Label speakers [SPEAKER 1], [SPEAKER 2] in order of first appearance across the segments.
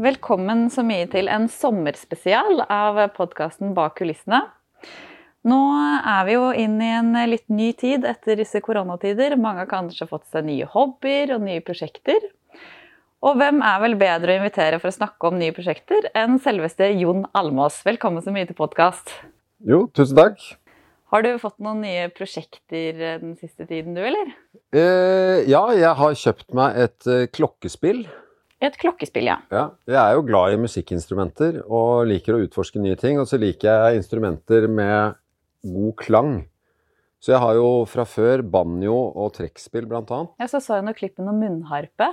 [SPEAKER 1] Velkommen så mye til en sommerspesial av podkasten Bak kulissene. Nå er vi jo inn i en litt ny tid etter disse koronatider. Mange har kanskje fått seg nye hobbyer og nye prosjekter. Og hvem er vel bedre å invitere for å snakke om nye prosjekter enn selveste Jon Almås. Velkommen så mye til podkast.
[SPEAKER 2] Jo, tusen takk.
[SPEAKER 1] Har du fått noen nye prosjekter den siste tiden, du, eller?
[SPEAKER 2] Eh, ja, jeg har kjøpt meg et eh, klokkespill.
[SPEAKER 1] Et klokkespill, ja.
[SPEAKER 2] ja. Jeg er jo glad i musikkinstrumenter og liker å utforske nye ting. Og så liker jeg instrumenter med god klang. Så jeg har jo fra før banjo og trekkspill, blant annet.
[SPEAKER 1] Ja, så så jeg noen klipp med noe munnharpe.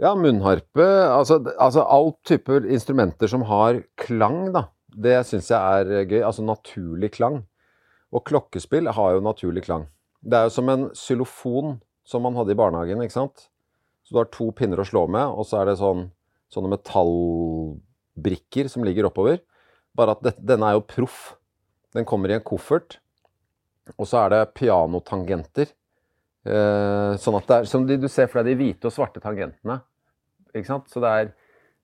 [SPEAKER 2] Ja, munnharpe. Altså, altså all type instrumenter som har klang, da. Det syns jeg er gøy. Altså naturlig klang. Og klokkespill har jo naturlig klang. Det er jo som en xylofon som man hadde i barnehagen, ikke sant. Så du har to pinner å slå med, og så er det sånn, sånne metallbrikker som ligger oppover. Bare at dette, denne er jo proff. Den kommer i en koffert. Og så er det pianotangenter. Eh, sånn at det er som de, du ser for deg de hvite og svarte tangentene. Ikke sant? Så det er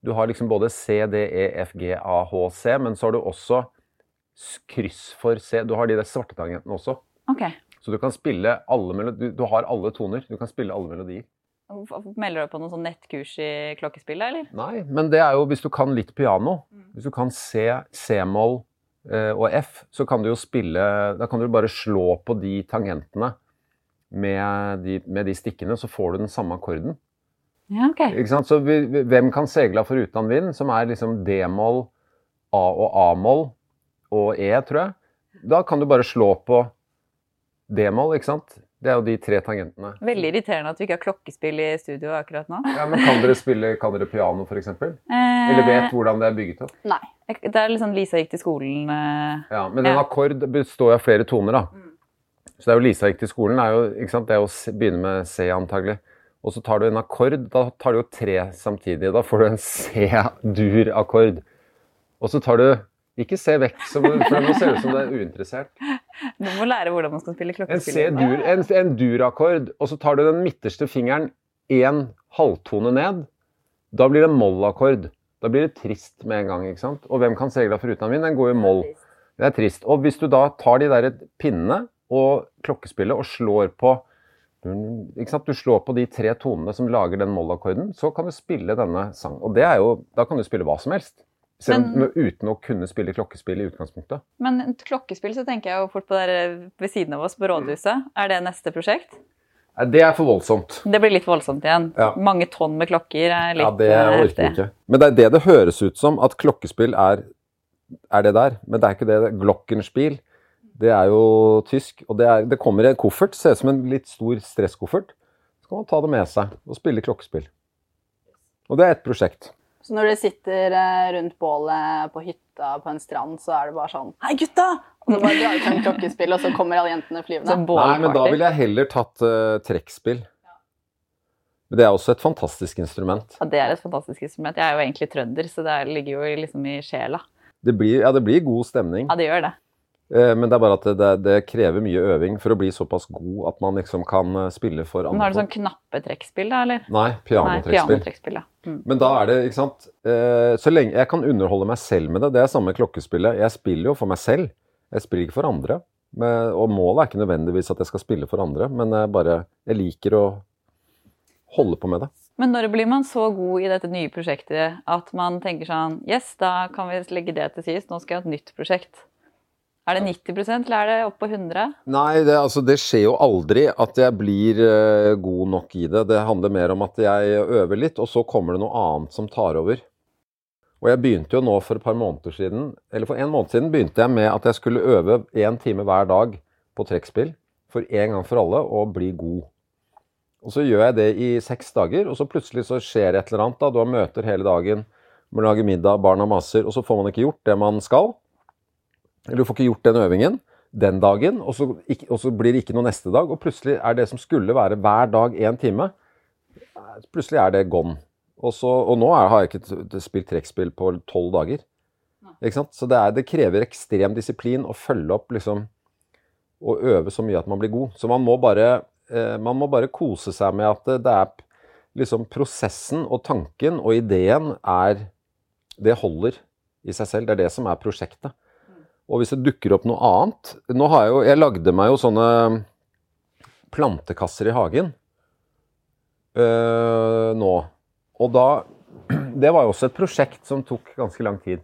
[SPEAKER 2] Du har liksom både C, D, E, F, G, A, H, C, men så har du også kryss for C. Du har de der svarte tangentene også.
[SPEAKER 1] Ok.
[SPEAKER 2] Så du kan spille alle melodier. Du, du har alle toner. Du kan spille alle melodier.
[SPEAKER 1] Melder du deg på noen sånn nettkurs i klokkespillet, eller?
[SPEAKER 2] Nei, men det er jo hvis du kan litt piano. Hvis du kan C, C-moll eh, og F, så kan du jo spille Da kan du bare slå på de tangentene med de, med de stikkene, så får du den samme akkorden.
[SPEAKER 1] Ja, ok.
[SPEAKER 2] Ikke sant? Så vi, hvem kan segla for uten vind, som er liksom D-moll, A og A-moll og E, tror jeg. Da kan du bare slå på D-moll, ikke sant? Det er jo de tre tangentene.
[SPEAKER 1] Veldig irriterende at vi ikke har klokkespill i studio akkurat nå.
[SPEAKER 2] Ja, men Kan dere spille kan dere piano, f.eks.? Eller vet hvordan det er bygget opp?
[SPEAKER 1] Nei. Det er liksom Lisa gikk til skolen eh,
[SPEAKER 2] Ja, Men en
[SPEAKER 1] Ja.
[SPEAKER 2] akkord består jo av flere toner, da. Så det er jo Lisa gikk til skolen, er jo, ikke sant? det er å begynne med C antagelig. Og så tar du en akkord, da tar du jo tre samtidig. Da får du en C-dur-akkord. Og så tar du Ikke se vekk, for nå ser det ut som du er uinteressert.
[SPEAKER 1] Du må lære hvordan man skal spille
[SPEAKER 2] En
[SPEAKER 1] klokkespill.
[SPEAKER 2] En, dur, en, en dur-akkord, og så tar du den midterste fingeren én halvtone ned. Da blir det moll-akkord. Da blir det trist med en gang. ikke sant? Og hvem kan segla foruten min? Den går jo i moll. Det er trist. Og hvis du da tar de der pinnene og klokkespillet og slår på ikke sant? Du slår på de tre tonene som lager den moll-akkorden, så kan du spille denne sangen. Og det er jo, da kan du spille hva som helst. Selv om,
[SPEAKER 1] Men-
[SPEAKER 2] uten å kunne spille klokkespill i utgangspunktet.
[SPEAKER 1] Men klokkespill så tenker jeg jo fort på der ved siden av oss på rådhuset. Er det neste prosjekt?
[SPEAKER 2] Nei, Det er for voldsomt.
[SPEAKER 1] Det blir litt voldsomt igjen.
[SPEAKER 2] Ja.
[SPEAKER 1] Mange tonn med klokker er litt
[SPEAKER 2] Ja, det
[SPEAKER 1] eh,
[SPEAKER 2] orker jeg ikke. Men det er det det høres ut som, at klokkespill er, er det der. Men det er ikke det. Glockenspiel, det er jo tysk. Og det, er, det kommer i en koffert, ser ut som en litt stor stresskoffert. Så kan man ta det med seg og spille klokkespill. Og det er ett prosjekt.
[SPEAKER 3] Så når dere sitter eh, rundt bålet på hytta på en strand, så er det bare sånn Hei, gutta! Og så bare drar du frem klokkespill, og så kommer alle jentene flyvende.
[SPEAKER 2] Nei, men da ville jeg heller tatt uh, trekkspill. Men det er også et fantastisk instrument.
[SPEAKER 1] Ja, det er et fantastisk instrument. Jeg er jo egentlig trønder, så det er- ligger jo liksom i sjela.
[SPEAKER 2] Det blir, ja, det blir god stemning.
[SPEAKER 1] Ja, det gjør det.
[SPEAKER 2] Eh, Men det er bare at det, det, krever mye øving for å bli såpass god at man liksom kan eh, spille for andre.
[SPEAKER 1] Men har du sånn knappetrekkspill, da, eller?
[SPEAKER 2] Nei, pianotrekkspill.
[SPEAKER 1] Piano. Mm.
[SPEAKER 2] Men da er det, ikke sant eh, Så lenge jeg kan underholde meg selv med det, det er samme klokkespillet. Jeg spiller jo for meg selv. Jeg spiller ikke for andre. Men, og målet er ikke nødvendigvis at jeg skal spille for andre, men jeg bare Jeg liker å holde på med det.
[SPEAKER 1] Men når blir man så god i dette nye prosjektet at man tenker sånn Yes, da kan vi legge det til sist. Nå skal jeg ha et nytt prosjekt. Er det 90% eller er det opp på 100
[SPEAKER 2] Nei, det, altså, det skjer jo aldri at jeg blir uh, god nok i det. Det handler mer om at jeg øver litt, og så kommer det noe annet som tar over. Og jeg begynte jo nå for et par måneder siden, eller for en måned siden begynte jeg med at jeg skulle øve én time hver dag på trekkspill for en gang for alle og bli god. Og så gjør jeg det i seks dager, og så plutselig så skjer et eller annet. da, Du har møter hele dagen, må lage middag, barna maser, og så får man ikke gjort det man skal. Eller du får ikke gjort den øvingen den dagen, og så, ikke, og så blir det ikke noe neste dag. Og plutselig er det som skulle være hver dag én time, eh, plutselig er det gone. Og, så, og nå er, har jeg ikke spilt trekkspill på tolv dager. Ikke sant? Så det, er, det krever ekstrem disiplin å følge opp liksom, og øve så mye at man blir god. Så man må bare, eh, man må bare kose seg med at det, det er liksom prosessen og tanken og ideen er Det holder i seg selv. Det er det som er prosjektet. Og hvis det dukker opp noe annet Nå har jeg jo Jeg lagde meg jo sånne plantekasser i hagen øh, nå. Og da Det var jo også et prosjekt som tok ganske lang tid.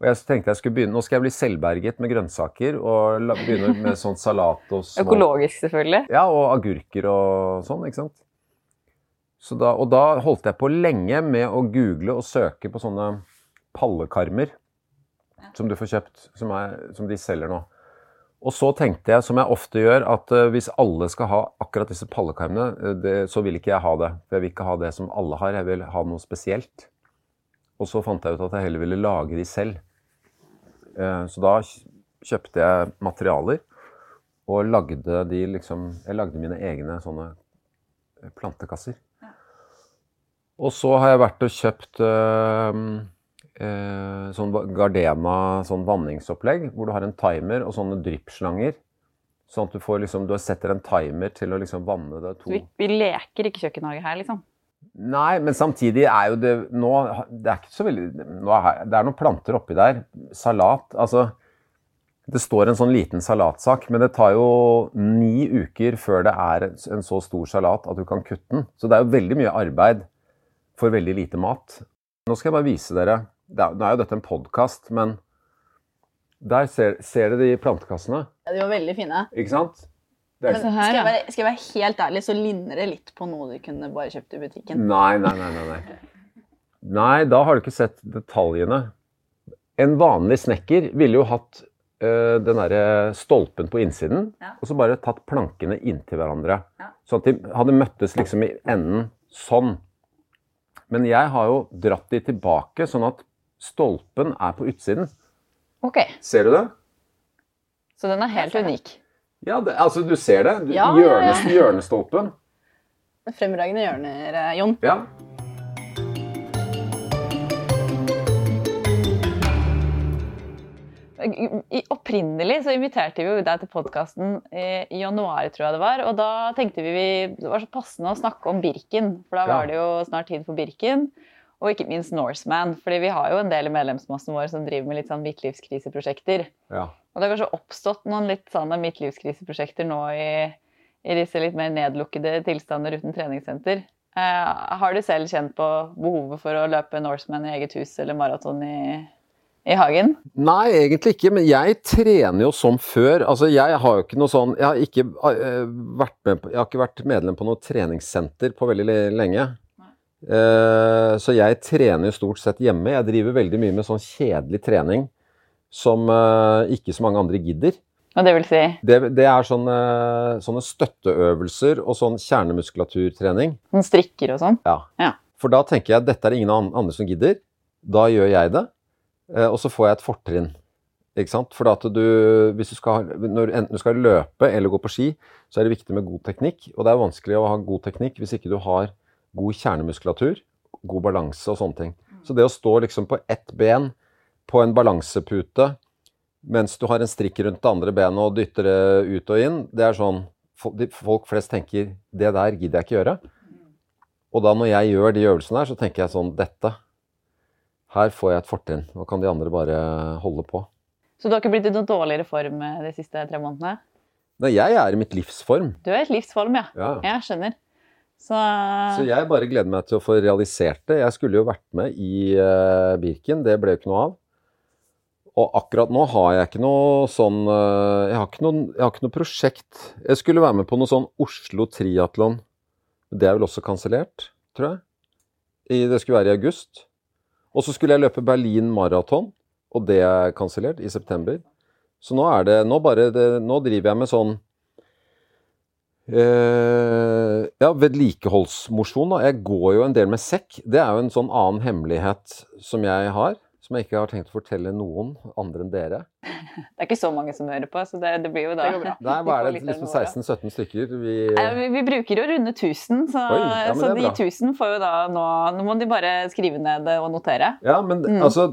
[SPEAKER 2] Og jeg tenkte jeg skulle begynne, Nå skal jeg bli selvberget med grønnsaker og begynne med sånn salat og små
[SPEAKER 1] Økologisk, selvfølgelig.
[SPEAKER 2] Ja, og agurker og sånn, ikke sant. Så da, og da holdt jeg på lenge med å google og søke på sånne pallekarmer som du får kjøpt, som, er, som de selger nå. Og så tenkte jeg, som jeg ofte gjør, at uh, hvis alle skal ha akkurat disse pallekarmene, uh, det, så vil ikke jeg ha det. For jeg vil ikke ha det som alle har, jeg vil ha noe spesielt. Og så fant jeg ut at jeg heller ville lage de selv. Uh, så da kjøpte jeg materialer og lagde de liksom Jeg lagde mine egne sånne plantekasser. Og så har jeg vært og kjøpt eh, sånn Gardena sånn vanningsopplegg, hvor du har en timer og sånne dryppslanger. Sånn at du får liksom, du setter en timer til å liksom vanne det to
[SPEAKER 1] Vi, vi leker ikke kjøkkenhage her, liksom.
[SPEAKER 2] Nei, men samtidig er jo det nå Det er ikke så veldig nå er, Det er noen planter oppi der. Salat. Altså Det står en sånn liten salatsak, men det tar jo ni uker før det er en så stor salat at du kan kutte den. Så det er jo veldig mye arbeid for veldig lite mat. Nå skal jeg bare vise dere det er, Nå er jo dette en podkast, men der ser, ser du de plantekassene.
[SPEAKER 3] Ja, de var veldig fine.
[SPEAKER 2] Ikke sant? Det er,
[SPEAKER 3] Men skal jeg, være, skal jeg være helt ærlig, så ligner det litt på noe du kunne bare kjøpt i butikken.
[SPEAKER 2] nei, nei, nei, nei, nei. Nei, da har du ikke sett detaljene. En vanlig snekker ville jo hatt øh, den derre stolpen på innsiden,
[SPEAKER 3] Ja.
[SPEAKER 2] og så bare tatt plankene inntil hverandre.
[SPEAKER 3] Ja.
[SPEAKER 2] Sånn at de hadde møttes liksom i enden sånn. Men jeg har jo dratt de tilbake, sånn at stolpen er på utsiden.
[SPEAKER 1] Ok,
[SPEAKER 2] Ser du det?
[SPEAKER 1] Så den er helt unik.
[SPEAKER 2] Ja, det, altså du ser det. Du,
[SPEAKER 3] Ja, ja, ja.
[SPEAKER 2] hjørnes, Hjørnestolpen.
[SPEAKER 3] Fremragende hjørner, eh, Jon.
[SPEAKER 2] Ja.
[SPEAKER 1] I, opprinnelig så inviterte vi jo deg til podkasten i, i januar, tror jeg det var. Og da tenkte vi, vi det var så passende å snakke om Birken, for da
[SPEAKER 2] Ja.
[SPEAKER 1] var det jo snart tid for Birken. Og ikke minst Norseman, fordi vi har jo en del i medlemsmassen vår som driver med litt sånn midtlivskriseprosjekter.
[SPEAKER 2] ja.
[SPEAKER 1] Og det har kanskje oppstått noen litt sånne midtlivskriseprosjekter nå i, i disse litt mer nedlukkede tilstander uten treningssenter. Eh, har du selv kjent på behovet for å løpe Norseman i eget hus eller maraton i, i hagen?
[SPEAKER 2] Nei, egentlig ikke, men jeg trener jo som før. Altså, jeg har jo ikke noe sånn Jeg har ikke, eh, vært, med jeg har ikke vært medlem på noe treningssenter på veldig lenge. Eh, så jeg trener jo stort sett hjemme. Jeg driver veldig mye med sånn kjedelig trening som eh, ikke så mange andre gidder.
[SPEAKER 1] Og det vil si
[SPEAKER 2] Det, det er sånne, sånne støtteøvelser og sånn kjernemuskulaturtrening.
[SPEAKER 1] sånn strikker og sånn?
[SPEAKER 2] Ja.
[SPEAKER 1] Ja.
[SPEAKER 2] For da tenker jeg at dette er ingen andre som gidder. Da gjør jeg det, eh, og så får jeg et fortrinn. Ikke sant? For at du, hvis du skal, når enten du skal løpe eller gå på ski, så er det viktig med god teknikk. Og det er vanskelig å ha god teknikk hvis ikke du har god kjernemuskulatur, god balanse og sånne ting. Så det å stå liksom på ett ben på en balansepute mens du har en strikk rundt det andre benet og dytter det ut og inn, det er sånn Folk flest tenker 'det der gidder jeg ikke gjøre'. Og da når jeg gjør de øvelsene her, så tenker jeg sånn Dette. Her får jeg et fortrinn. Nå kan de andre bare holde på.
[SPEAKER 1] Så du har ikke blitt i noen dårligere form eh, de siste tre månedene?
[SPEAKER 2] Nei, jeg er i mitt livsform.
[SPEAKER 1] Du er i et livsform, ja.
[SPEAKER 2] Ja.
[SPEAKER 1] Jeg skjønner. Så,
[SPEAKER 2] Så jeg bare gleder meg til å få realisert det. Jeg skulle jo vært med i uh, Birken, det ble jo ikke noe av. Og akkurat nå har jeg ikke noe sånn uh, jeg, har ikke noe, jeg har ikke noe prosjekt. Jeg skulle være med på noe sånn Oslo Triatlon. Det er vel også kansellert, tror jeg. I, det skulle være i august. Og så skulle jeg løpe Berlin Maraton, og det er kansellert i september. Så nå er det Nå bare det, Nå driver jeg med sånn Eh, ja, vedlikeholdsmosjon. da. Jeg går jo en del med sekk. Det er jo en sånn annen hemmelighet som jeg har. Som jeg ikke har tenkt å fortelle noen andre enn dere.
[SPEAKER 1] det er ikke så mange som hører på, så det, det blir jo da
[SPEAKER 3] Det.
[SPEAKER 2] Nei, hva er det? Liksom 16-17 stykker? Vi,
[SPEAKER 1] Eh, Vi, vi bruker å runde 1000, så,
[SPEAKER 2] Oi, ja,
[SPEAKER 1] så de
[SPEAKER 2] bra.
[SPEAKER 1] 1000 får jo da nå Nå må de bare skrive ned og notere.
[SPEAKER 2] ja, men
[SPEAKER 1] Mm.
[SPEAKER 2] altså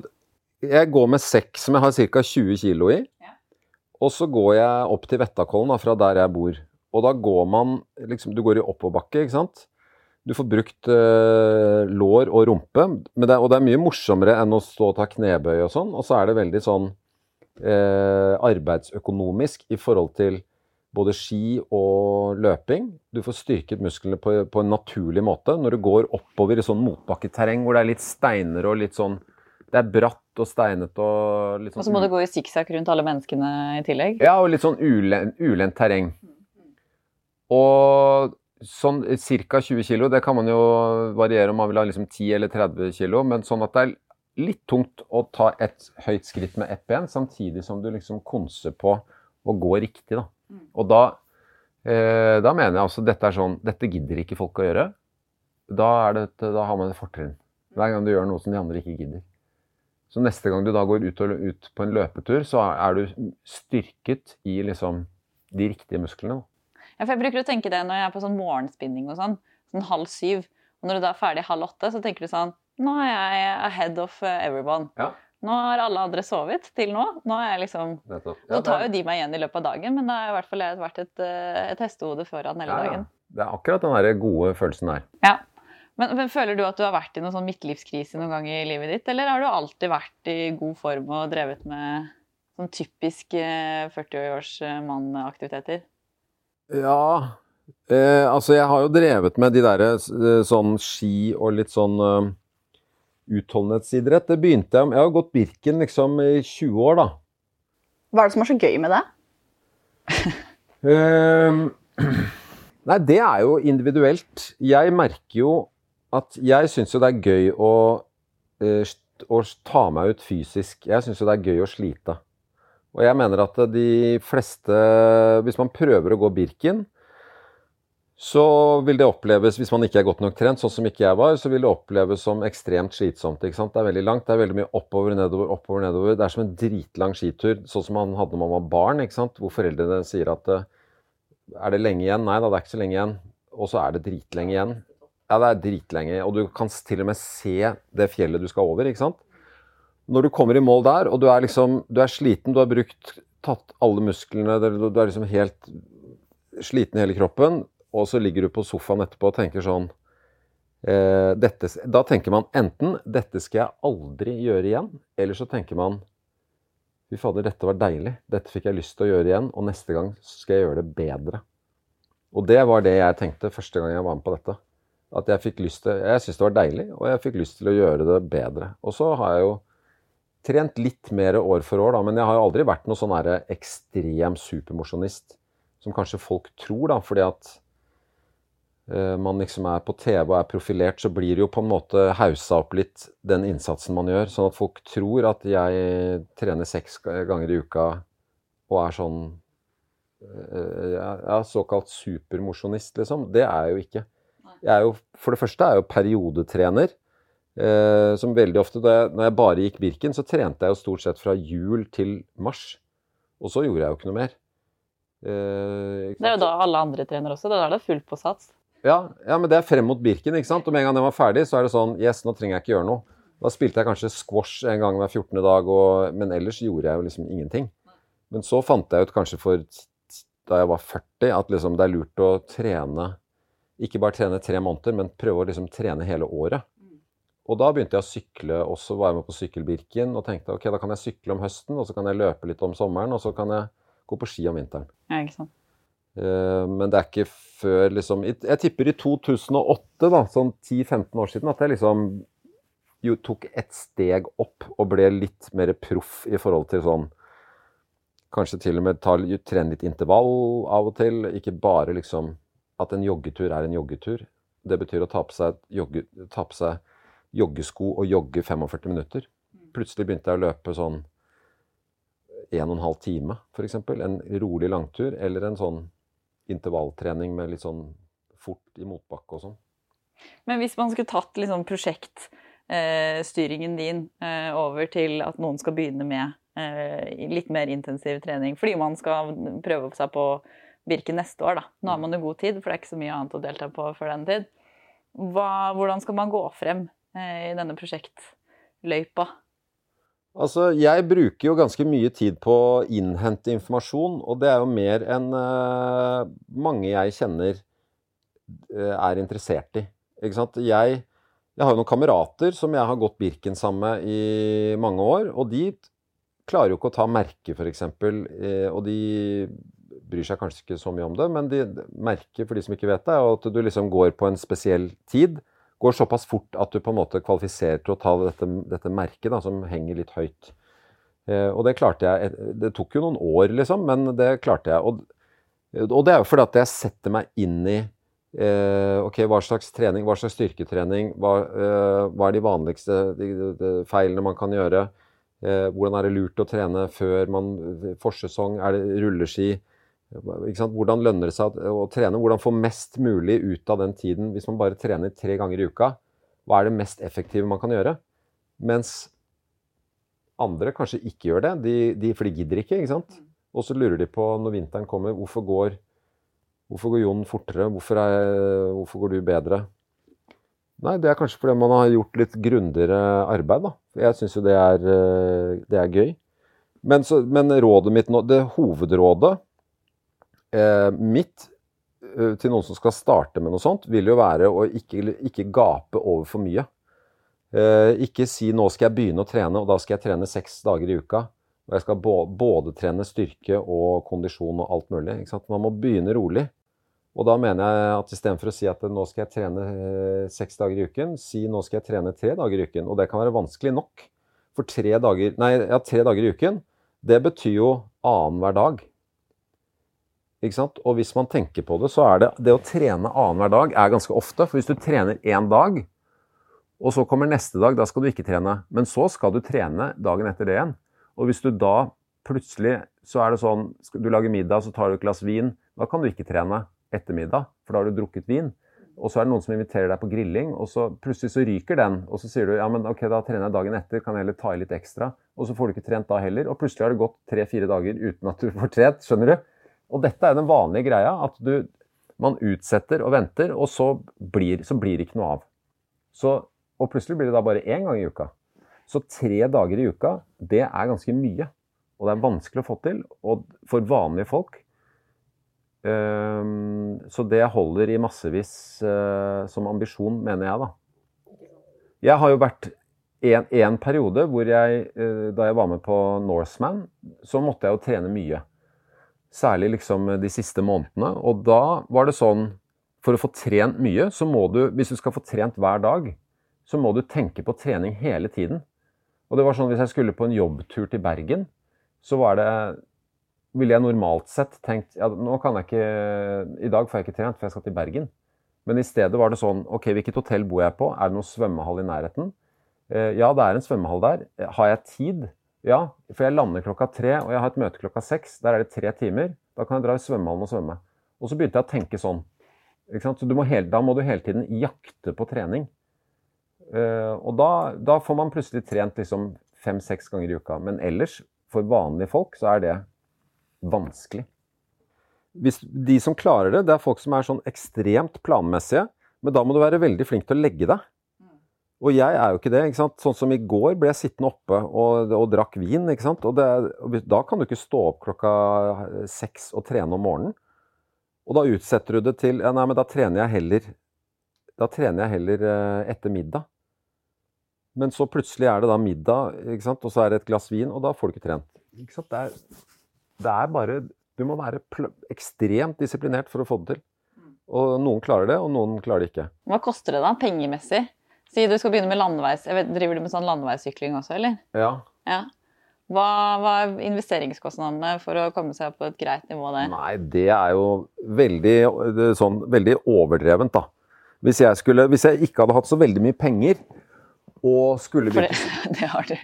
[SPEAKER 2] Jeg går med sekk som jeg har ca. 20 kilo i.
[SPEAKER 1] Ja.
[SPEAKER 2] Og så går jeg opp til Vettakollen, da, fra der jeg bor. Og da går man liksom Du går i oppoverbakke, ikke sant? Du får brukt eh, lår og rumpe, men det, og det er mye morsommere enn å stå og ta knebøy og sånn. Og så er det veldig sånn eh, arbeidsøkonomisk i forhold til både ski og løping. Du får styrket musklene på, på en naturlig måte. Når du går oppover i sånn motbakketerreng hvor det er litt steiner og litt sånn Det er bratt og steinete og litt sånn
[SPEAKER 1] Og så må du gå i sikksakk rundt alle menneskene i tillegg.
[SPEAKER 2] ja, og litt sånn ulendt, ulendt terreng. Og sånn ca. 20 kg, det kan man jo variere om man vil ha liksom 10 eller 30 kg, men sånn at det er litt tungt å ta et høyt skritt med ett ben, samtidig som du liksom konser på å gå riktig, da. Og da, eh, da mener jeg altså dette er sånn Dette gidder ikke folk å gjøre. Da, det, da har man et fortrinn. Hver gang du gjør noe som de andre ikke gidder. Så neste gang du da går ut, ut på en løpetur, så er du styrket i liksom de riktige musklene. da.
[SPEAKER 1] Ja, for jeg bruker å tenke det når jeg er på sånn morgenspinning og sånn, sånn halv syv. Og når du da er ferdig halv åtte, så tenker du sånn Nå er jeg ahead of everyone.
[SPEAKER 2] Ja.
[SPEAKER 1] Nå har alle andre sovet til nå. Nå er jeg liksom
[SPEAKER 2] ja,
[SPEAKER 1] Nå tar jo de meg igjen i løpet av dagen, men da har jeg i hvert fall vært et, eh, et hestehode foran hele
[SPEAKER 2] Ja, ja.
[SPEAKER 1] dagen.
[SPEAKER 2] Det er akkurat den der gode følelsen der.
[SPEAKER 1] Ja. Men, men føler du at du har vært i noen sånn midtlivskrise noen gang i livet ditt, eller har du alltid vært i god form og drevet med sånn typisk eh, 40-års mann-aktiviteter?
[SPEAKER 2] Ja eh, Altså, jeg har jo drevet med de derre eh, sånn ski og litt sånn uh, utholdenhetsidrett. Det begynte jeg med Jeg har gått Birken liksom i 20 år, da.
[SPEAKER 3] Hva er det som er så gøy med det?
[SPEAKER 2] eh, nei, det er jo individuelt. Jeg merker jo at jeg syns jo det er gøy å, eh, å ta meg ut fysisk. Jeg syns jo det er gøy å slite. Og jeg mener at de fleste Hvis man prøver å gå Birken, så vil det oppleves, hvis man ikke er godt nok trent, sånn som ikke jeg var, så vil det oppleves som ekstremt slitsomt. ikke sant? Det er veldig langt, det er veldig mye oppover, nedover, oppover, nedover. Det er som en dritlang skitur, sånn som man hadde når man var barn, ikke sant? hvor foreldrene sier at eh, er det lenge igjen? Nei da, det er ikke så lenge igjen. Og så er det dritlenge igjen. Ja, det er dritlenge. Og du kan til og med se det fjellet du skal over, ikke sant. Når du kommer i mål der, og du er liksom Du er sliten, du har brukt tatt alle musklene, du er liksom helt sliten i hele kroppen, og så ligger du på sofaen etterpå og tenker sånn eh, dette, Da tenker man enten 'dette skal jeg aldri gjøre igjen', eller så tenker man Fy fader, dette var deilig. Dette fikk jeg lyst til å gjøre igjen, og neste gang skal jeg gjøre det bedre. Og det var det jeg tenkte første gang jeg var med på dette. At jeg fikk lyst til Jeg syntes det var deilig, og jeg fikk lyst til å gjøre det bedre. Og så har jeg jo trent litt mer år for år, da, men jeg har aldri vært noen sånn ekstrem supermosjonist, som kanskje folk tror, da, fordi at uh, man liksom er på TV og er profilert, så blir det jo på en måte haussa opp litt den innsatsen man gjør. Sånn at folk tror at jeg trener seks ganger i uka og er sånn uh, ja, ja, såkalt supermosjonist, liksom. Det er jeg jo ikke. Jeg er jo, for det første er jeg jo periodetrener. Eh, som veldig ofte, da jeg, når jeg bare gikk Birken, så trente jeg jo stort sett fra jul til mars. Og så gjorde jeg jo ikke noe mer. Eh, ikke
[SPEAKER 1] Det er jo da alle andre trener også. Det er da det er fullt på sats.
[SPEAKER 2] Ja, ja, men det er frem mot Birken, ikke sant? Og med en gang den var ferdig, så er det sånn Yes, nå trenger jeg ikke gjøre noe. Da spilte jeg kanskje squash en gang hver 14. dag, og, men ellers gjorde jeg jo liksom ingenting. Men så fant jeg ut kanskje for da jeg var 40, at liksom det er lurt å trene Ikke bare trene tre måneder, men prøve å liksom trene hele året. Og da begynte jeg å sykle, også var jeg med på Sykkelbirken og tenkte ok, da kan jeg sykle om høsten, og så kan jeg løpe litt om sommeren, og så kan jeg gå på ski om vinteren.
[SPEAKER 1] Ja, ikke sant?
[SPEAKER 2] Eh, Men det er ikke før liksom Jeg tipper i 2008, da, sånn 10-15 år siden, at jeg liksom jo tok et steg opp og ble litt mer proff i forhold til sånn Kanskje til og med ta, trene litt intervall av og til. Ikke bare liksom at en joggetur er en joggetur. Det betyr å ta på seg, jogge, ta på seg joggesko og jogge 45 minutter. Plutselig begynte jeg å løpe sånn en og en halv time, f.eks. En rolig langtur, eller en sånn intervalltrening med litt sånn fort i motbakke og sånn.
[SPEAKER 1] Men hvis man skulle tatt liksom prosjektstyringen din eh, over til at noen skal begynne med eh, litt mer intensiv trening, fordi man skal prøve seg på Birken neste år, da. Nå har man jo god tid, for det er ikke så mye annet å delta på før den tid. Hva, hvordan skal man gå frem eh, i denne prosjektløypa?
[SPEAKER 2] Altså, jeg bruker jo ganske mye tid på å innhente informasjon, og det er jo mer enn eh, mange jeg kjenner eh, er interessert i. Ikke sant? Jeg, jeg har jo noen kamerater som jeg har gått Birken sammen med i mange år, og de klarer jo ikke å ta merke, f.eks. Eh, og de bryr seg kanskje ikke så mye om det, men de merker, for de som ikke vet det, er at du liksom går på en spesiell tid. Går såpass fort at du på en måte kvalifiserer til å ta dette, dette merket, da, som henger litt høyt. Eh, og det klarte jeg. Det tok jo noen år, liksom, men det klarte jeg. Og, og det er jo fordi at jeg setter meg inn i eh, ok, hva slags trening, hva slags styrketrening, hva, eh, hva er de vanligste de, de, de feilene man kan gjøre? Eh, hvordan er det lurt å trene før man forsesong? Er det rulleski? Hvordan lønner det seg å trene? Hvordan få mest mulig ut av den tiden hvis man bare trener tre ganger i uka? Hva er det mest effektive man kan gjøre? Mens andre kanskje ikke gjør det, de, de, for de gidder ikke. ikke sant? Og så lurer de på når vinteren kommer, hvorfor går, hvorfor går Jon fortere? Hvorfor, er, hvorfor går du bedre? Nei, det er kanskje fordi man har gjort litt grundigere arbeid. da. Jeg syns jo det er, det er gøy. Men, så, men, rådet mitt nå, det hovedrådet eh, mitt eh, til noen som skal starte med noe sånt, vil jo være å ikke, ikke gape over for mye. Eh, ikke si 'nå skal jeg begynne å trene, og da skal jeg trene seks dager i uka'. Og jeg skal både, trene styrke og kondisjon og alt mulig. Man må begynne rolig. Og da mener jeg at istedenfor å si at nå skal jeg trene eh, seks dager i uken, si nå skal jeg trene tre dager i uken. Og det kan være vanskelig nok. For tre dager, nei, ja, tre dager i uken, det betyr jo annenhver dag. Og hvis man tenker på det, så er det det å trene annenhver dag er ganske ofte. For hvis du trener én dag, og så kommer neste dag, da skal du ikke trene. Men så skal du trene dagen etter det igjen. Og hvis du da plutselig så er det sånn Du lager middag, så tar du et glass vin. Da kan du ikke trene etter middag, for da har du drukket vin. Og så er det noen som inviterer deg på grilling, og så plutselig så ryker den. Og så sier du ja, men ok, da trener jeg dagen etter, kan jeg heller ta i litt ekstra. Og så får du ikke trent da heller. Og plutselig har det gått tre-fire dager uten at du får trent. Skjønner du? Og dette er den vanlige greia, at du, man utsetter og venter, og så blir, så blir det ikke noe av. Så, og plutselig blir det da bare én gang i uka. Så tre dager i uka, det er ganske mye. Og det er vanskelig å få til. Og for vanlige folk um, Så det holder i massevis uh, som ambisjon, mener jeg, da. Jeg har jo vært en, en periode hvor jeg, uh, da jeg var med på Norseman, så måtte jeg jo trene mye. Særlig liksom de siste månedene. Og da var det sånn For å få trent mye, så må du Hvis du skal få trent hver dag, så må du tenke på trening hele tiden. Og det var sånn hvis jeg skulle på en jobbtur til Bergen, så var det Ville jeg normalt sett tenkt ja, nå kan jeg ikke I dag får jeg ikke trent, for jeg skal til Bergen. Men i stedet var det sånn OK, hvilket hotell bor jeg på? Er det noen svømmehall i nærheten? Eh, ja, det er en svømmehall der. Har jeg tid? Ja, for jeg lander klokka tre, og jeg har et møte klokka seks. Der er det tre timer. Da kan jeg dra i svømmehallen og svømme. Og så begynte jeg å tenke sånn. Så må hele, da må du hele tiden jakte på trening. Uh, og da, da, får man plutselig trent liksom fem-seks ganger i uka. Men ellers, for vanlige folk, så er det vanskelig. Hvis de som klarer det, det er folk som er sånn ekstremt planmessige. Men da må du være veldig flink til å legge deg. Og jeg er jo ikke det. ikke sant? Sånn som i går ble jeg sittende oppe og, og drakk vin. ikke sant? Og, det, og, Da kan du ikke stå opp klokka seks og trene om morgenen. Og da utsetter du det til ja, Nei, men da trener jeg heller Da trener jeg heller eh, etter middag. Men så plutselig er det da middag, ikke sant? og så er det et glass vin, og da får du ikke trent. Ikke sant? Det, er, det er bare Du må være ekstremt disiplinert for å få det til. Og noen klarer det, og noen klarer det ikke.
[SPEAKER 1] Hva koster det da, pengemessig? Si du skal begynne med landeveis... Vet, driver du med sånn landeveissykling også, eller?
[SPEAKER 2] Ja.
[SPEAKER 1] ja. Hva, hva, er investeringskostnadene for å komme seg opp på et greit nivå der?
[SPEAKER 2] Nei, det er jo veldig, sånn, veldig overdrevent, da. Hvis jeg, skulle, hvis jeg ikke hadde hatt så veldig mye penger, og skulle
[SPEAKER 1] For det, det har du.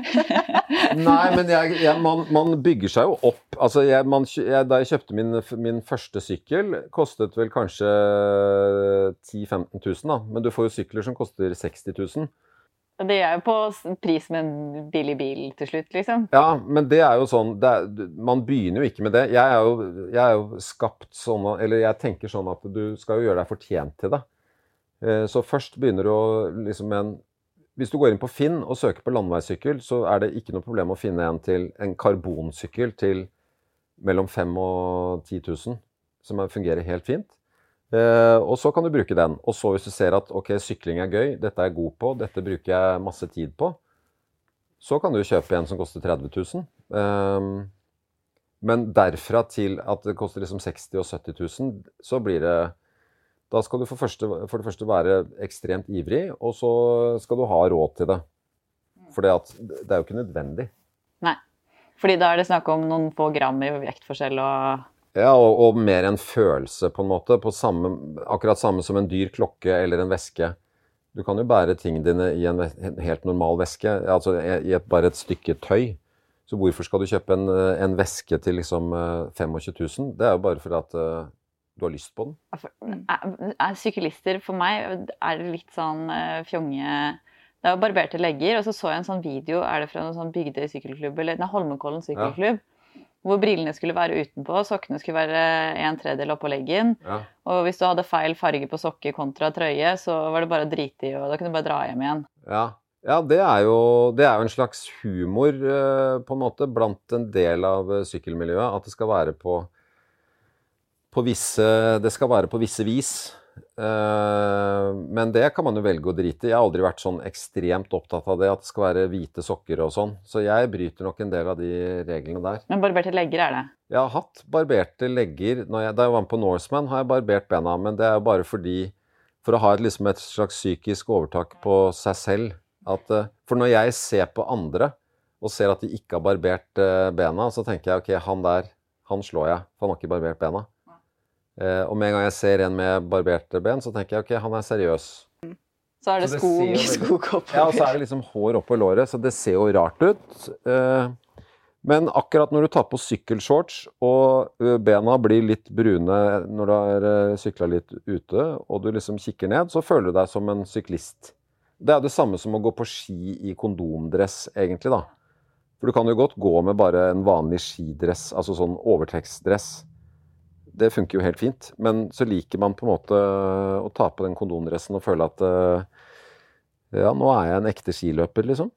[SPEAKER 2] Nei, men jeg, jeg, man, man, bygger seg jo opp. Altså, jeg, man, da jeg kjøpte min, min, første sykkel, kostet vel kanskje 10 000-15 000, da. Men du får jo sykler som koster 60 000.
[SPEAKER 1] Det er jo på pris med en billig bil til slutt, liksom.
[SPEAKER 2] Ja, men det er jo sånn er, Man begynner jo ikke med det. Jeg er jo, jeg er jo skapt sånn Eller jeg tenker sånn at du skal jo gjøre deg fortjent til det. Eh, så først begynner du å liksom en Hvis du går inn på Finn og søker på landeveissykkel, så er det ikke noe problem å finne en til en karbonsykkel til mellom 5000 og 10 000, som fungerer helt fint. Eh, og så kan du bruke den. Og så hvis du ser at ok, sykling er gøy, dette er jeg god på, dette bruker jeg masse tid på, så kan du kjøpe en som koster 30 000. Eh, men derfra til at det koster liksom 60 000 og 70 000, så blir det Da skal du for, første, for det første være ekstremt ivrig, og så skal du ha råd til det. For det er jo ikke nødvendig.
[SPEAKER 1] Nei. Fordi da er det snakk om noen få gram i vektforskjell og
[SPEAKER 2] Ja, og, og mer en følelse, på en måte. På samme, akkurat samme som en dyr klokke eller en veske. Du kan jo bære tingene dine i en, en helt normal veske, altså i et, bare et stykke tøy. Så hvorfor skal du kjøpe en, en veske til liksom 25 000? Det er jo bare fordi at uh, du har lyst på den.
[SPEAKER 1] Er, er syklister For meg er det litt sånn uh, fjonge Det er barberte legger, og så så jeg en sånn video er det fra noen sånn Bygdøy sykkelklubb, eller nei, Holmenkollen sykkelklubb. Ja. Hvor brillene skulle være utenpå, sokkene skulle være en tredjedel oppå leggen. Ja. Og hvis du hadde feil farge på sokker kontra trøye, så var det bare å drite i, og da kunne du bare dra hjem igjen.
[SPEAKER 2] Ja, ja, det er, jo, det er jo en slags humor eh, på en måte blant en del av eh, sykkelmiljøet. At det skal være på visse Det skal være på visse vis. Eh, men det kan man jo velge å drite i. Jeg har aldri vært sånn ekstremt opptatt av det, at det skal være hvite sokker og sånn. Så jeg bryter nok en del av de reglene der.
[SPEAKER 1] Men barberte legger er det?
[SPEAKER 2] Jeg har hatt barberte legger. Jeg, da jeg var med på Norseman, har jeg barbert bena. Men det er jo bare fordi For å ha et, liksom et slags psykisk overtak på seg selv at, eh, for når jeg ser på andre og ser at de ikke har barbert eh, bena, så tenker jeg ok, han der, han slår jeg, for han har ikke barbert bena. Eh, og med en gang jeg ser en med barberte ben, så tenker jeg ok, han er seriøs.
[SPEAKER 1] Så er det, så det skog oppover.
[SPEAKER 2] Ja, og så er det liksom hår oppå låret, så det ser jo rart ut. Men akkurat når du tar på sykkelshorts og bena blir litt brune når du har sykla litt ute, og du liksom kikker ned, så føler du deg som en syklist. Det er det samme som å gå på ski i kondomdress, egentlig, da. For du kan jo godt gå med bare en vanlig skidress, altså sånn overtrekksdress. Det funker jo helt fint. Men så liker man på en måte å ta på den kondomdressen og føle at eh, ja, nå er jeg en ekte skiløper, liksom.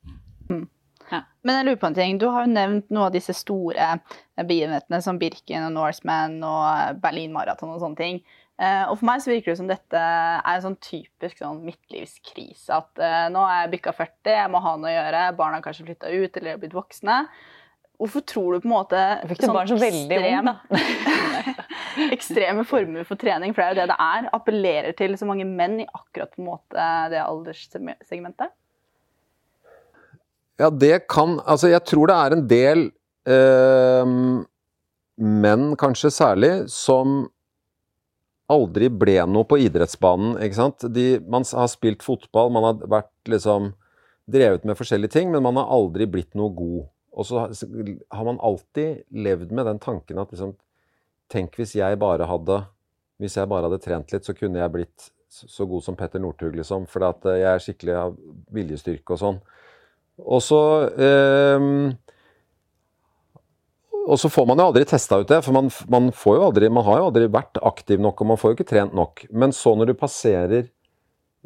[SPEAKER 3] Mm. Ja. Men jeg lurer på en ting. Du har jo nevnt noen av disse store begivenhetene som Birken og Norseman og Berlin Marathon og sånne ting. Eh, og for meg så virker det som dette er en sånn typisk sånn midtlivskrise. At uh, nå er jeg bykka 40, jeg må ha noe å gjøre, barna har kanskje flytta ut eller er blitt voksne. Hvorfor tror du på en måte
[SPEAKER 1] Fikk du sånn barn så veldig ekstrem,
[SPEAKER 3] ekstreme former for trening, for det er jo det det er, appellerer til så mange menn i akkurat på en måte det alderssegmentet?
[SPEAKER 2] Ja, det kan Altså, jeg tror det er en del øh, menn, kanskje særlig, som aldri ble noe på idrettsbanen. ikke sant? De, man har spilt fotball, man har vært liksom drevet med forskjellige ting, men man har aldri blitt noe god. Og så har man alltid levd med den tanken at liksom Tenk hvis jeg bare hadde hvis jeg bare hadde trent litt, så kunne jeg blitt så god som Petter Northug, liksom. For jeg er skikkelig av viljestyrke og sånn. Og så eh, og så får man jo aldri testa ut det, for man, man, aldri, man, har jo aldri vært aktiv nok, og man får jo ikke trent nok. Men så når du passerer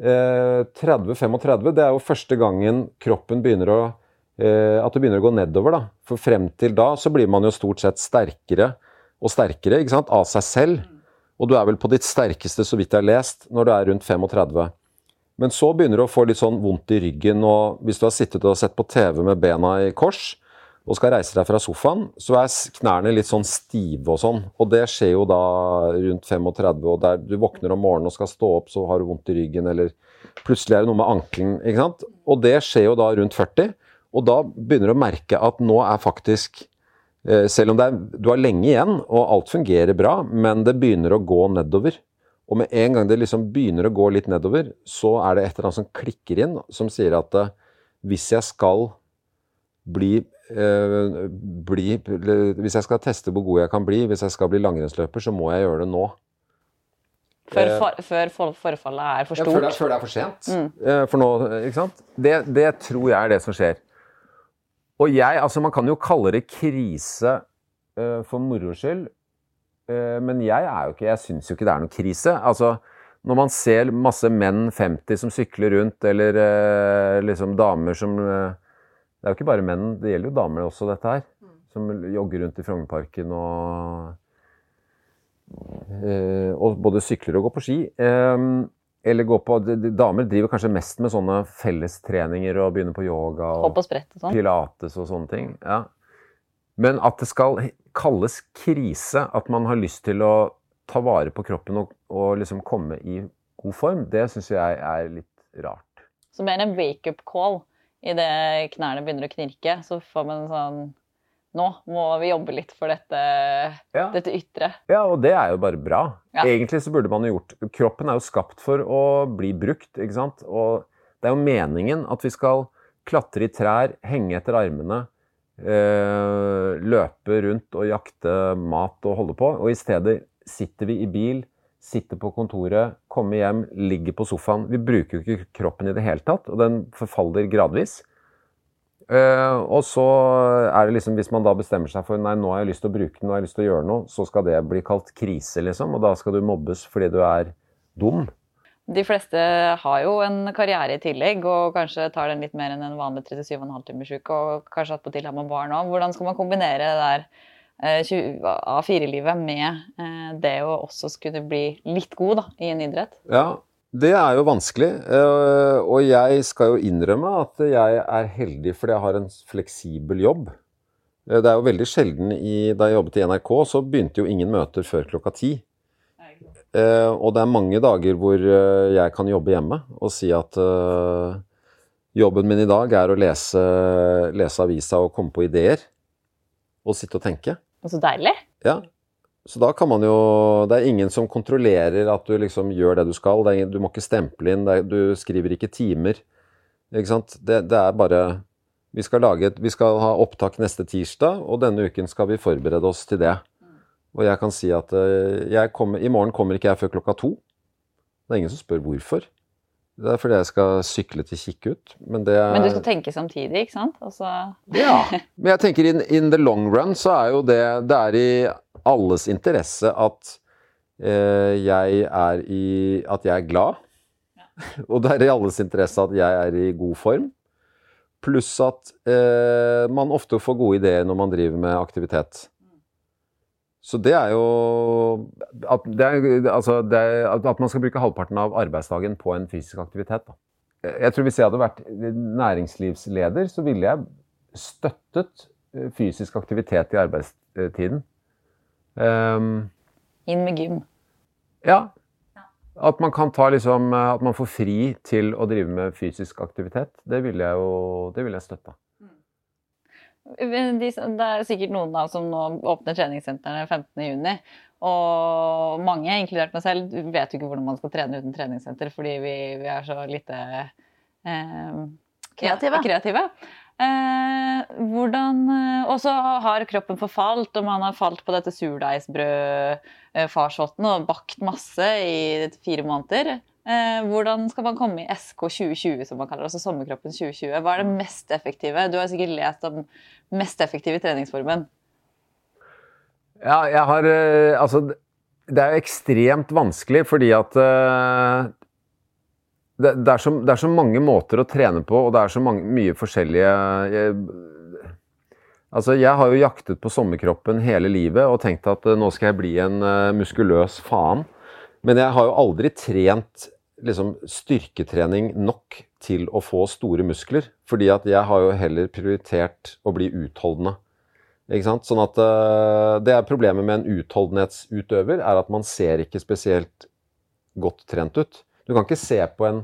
[SPEAKER 2] eh, 30-35, det er jo første gangen kroppen begynner å eh, At det begynner å gå nedover, da. For frem til da så blir man jo stort sett sterkere og sterkere ikke sant, av seg selv. Og du er vel på ditt sterkeste, så vidt jeg har lest, når du er rundt 35. Men så begynner du å få litt sånn vondt i ryggen, og hvis du har sittet og sett på TV med bena i kors, og skal reise deg fra sofaen, så er knærne litt sånn stive og sånn. Og det skjer jo da rundt 35, og der du våkner om morgenen og skal stå opp, så har du vondt i ryggen, eller plutselig er det noe med ankelen, ikke sant. Og det skjer jo da rundt 40, og da begynner du å merke at nå er faktisk eh, selv om er, du har lenge igjen, og alt fungerer bra, men det begynner å gå nedover. Og med en gang det liksom begynner å gå litt nedover, så er det et eller annet som klikker inn, som sier at eh, hvis jeg skal bli Eh, bli Hvis jeg skal teste hvor god jeg kan bli, hvis jeg skal bli langrennsløper, så må jeg gjøre det nå.
[SPEAKER 1] Før, eh, for, før forfallet er for stort?
[SPEAKER 2] Ja, før, det, før det er for sent. Mm. For nå, ikke sant? Det, det, tror jeg er det som skjer. Og jeg, altså Man kan jo kalle det krise uh, for moro skyld, uh, men jeg er jo ikke, jeg syns jo ikke det er noen krise. Altså, Når man ser masse menn 50 som sykler rundt, eller uh, liksom damer som det er jo ikke bare menn, det gjelder jo damer også, dette her. Mm. Som jogger rundt i Frognerparken og og både sykler og går på ski. Eh, eller gå på Damer driver kanskje mest med sånne fellestreninger og begynner på yoga og,
[SPEAKER 1] og sånn.
[SPEAKER 2] pilates og sånne ting. Ja. Men at det skal kalles krise, at man har lyst til å ta vare på kroppen og, og liksom komme i god form, det syns jeg er litt rart.
[SPEAKER 1] Så mer en wake-up call idet knærne begynner å knirke, så får man en sånn nå må vi jobbe litt for dette, ja. dette ytre.
[SPEAKER 2] Ja, og det er jo bare bra. Ja. Egentlig så burde man jo gjort Kroppen er jo skapt for å bli brukt, ikke sant. Og det er jo meningen at vi skal klatre i trær, henge etter armene, øh, løpe rundt og jakte mat og holde på. Og i stedet sitter vi i bil, sitter på kontoret, kommer hjem, ligger på sofaen. Vi bruker jo ikke kroppen i det hele tatt, og den forfaller gradvis. Uh, og så er det liksom, hvis man da bestemmer seg for nei, nå har jeg lyst til å bruke den, nå har jeg lyst til å gjøre noe, så skal det bli kalt krise, liksom. Og da skal du mobbes fordi du er dum.
[SPEAKER 1] De fleste har jo en karriere i tillegg, og kanskje tar den litt mer enn en vanlig 37,5 timers uke, og kanskje attpåtil har man barn òg. Hvordan skal man kombinere det der uh, A4-livet med uh, det å også skulle bli litt god da, i en idrett?
[SPEAKER 2] Ja, det er jo vanskelig, eh, og jeg skal jo innrømme at jeg er heldig fordi jeg har en fleksibel jobb. Eh, det er jo veldig sjelden i, Da jeg jobbet i NRK, så begynte jo ingen møter før klokka ti. Eh, og det er mange dager hvor jeg kan jobbe hjemme og si at jobben min i dag er å lese, lese avisa og komme på ideer. Og sitte og tenke.
[SPEAKER 1] Og Så deilig.
[SPEAKER 2] Ja, så da kan man jo Det er ingen som kontrollerer at du liksom gjør det du skal. Det ingen, du må ikke stemple inn, er, du skriver ikke timer. Ikke sant. Det, det er bare vi skal, et, vi skal, ha opptak neste tirsdag, og denne uken skal vi forberede oss til det. Og jeg kan si at jeg kommer, i morgen kommer ikke jeg før klokka to. Det er ingen som spør hvorfor. Det er fordi jeg skal sykle til Kikkut. Men, det
[SPEAKER 1] men du skal tenke samtidig, ikke sant? Også...
[SPEAKER 2] ja. Men jeg tenker in, in, the long run så er jo det Det er i alles interesse at eh, jeg er i At jeg er glad. Ja. Og det er i alles interesse at jeg er i god form. Pluss at eh, man ofte får gode ideer når man driver med aktivitet. Så det er jo at, det er, altså det er, at, man skal bruke halvparten av arbeidsdagen på en fysisk aktivitet. Da. Jeg tror Hvis jeg hadde vært næringslivsleder, så ville jeg støttet eh, fysisk aktivitet i arbeidstiden.
[SPEAKER 1] Um, Inn med gym.
[SPEAKER 2] Ja. At man kan ta liksom At man får fri til å drive med fysisk aktivitet, det ville jeg jo det ville jeg støtte.
[SPEAKER 1] De, det er sikkert noen da som nå åpner treningssentrene 15.6. Og mange, inkludert meg selv, vet jo ikke hvordan man skal trene uten treningssenter fordi vi, vi er så lite eh,
[SPEAKER 3] kreative.
[SPEAKER 1] kreative. Eh, hvordan eh, Og så har kroppen forfalt, og man har falt på dette surdeigsbrødfarsvotten og bakt masse i fire måneder. Eh, hvordan skal man komme i SK 2020, som man kaller det, altså sommerkroppen 2020? Hva er det mest effektive? Du har sikkert lest om mest effektive treningsformen.
[SPEAKER 2] Ja, jeg har eh, Altså, det er jo ekstremt vanskelig fordi at uh, det, det, er så, det, er så, mange måter å trene på, og det er så mange, mye forskjellige jeg, Altså, jeg har jo jaktet på sommerkroppen hele livet og tenkt at nå skal jeg bli en muskuløs faen. Men jeg har jo aldri trent liksom, styrketrening nok til å få store muskler. Fordi at jeg har jo heller prioritert å bli utholdende. Ikke sant? Sånn at uh, Det er problemet med en utholdenhetsutøver, er at man ser ikke spesielt godt trent ut. Du kan ikke se på en,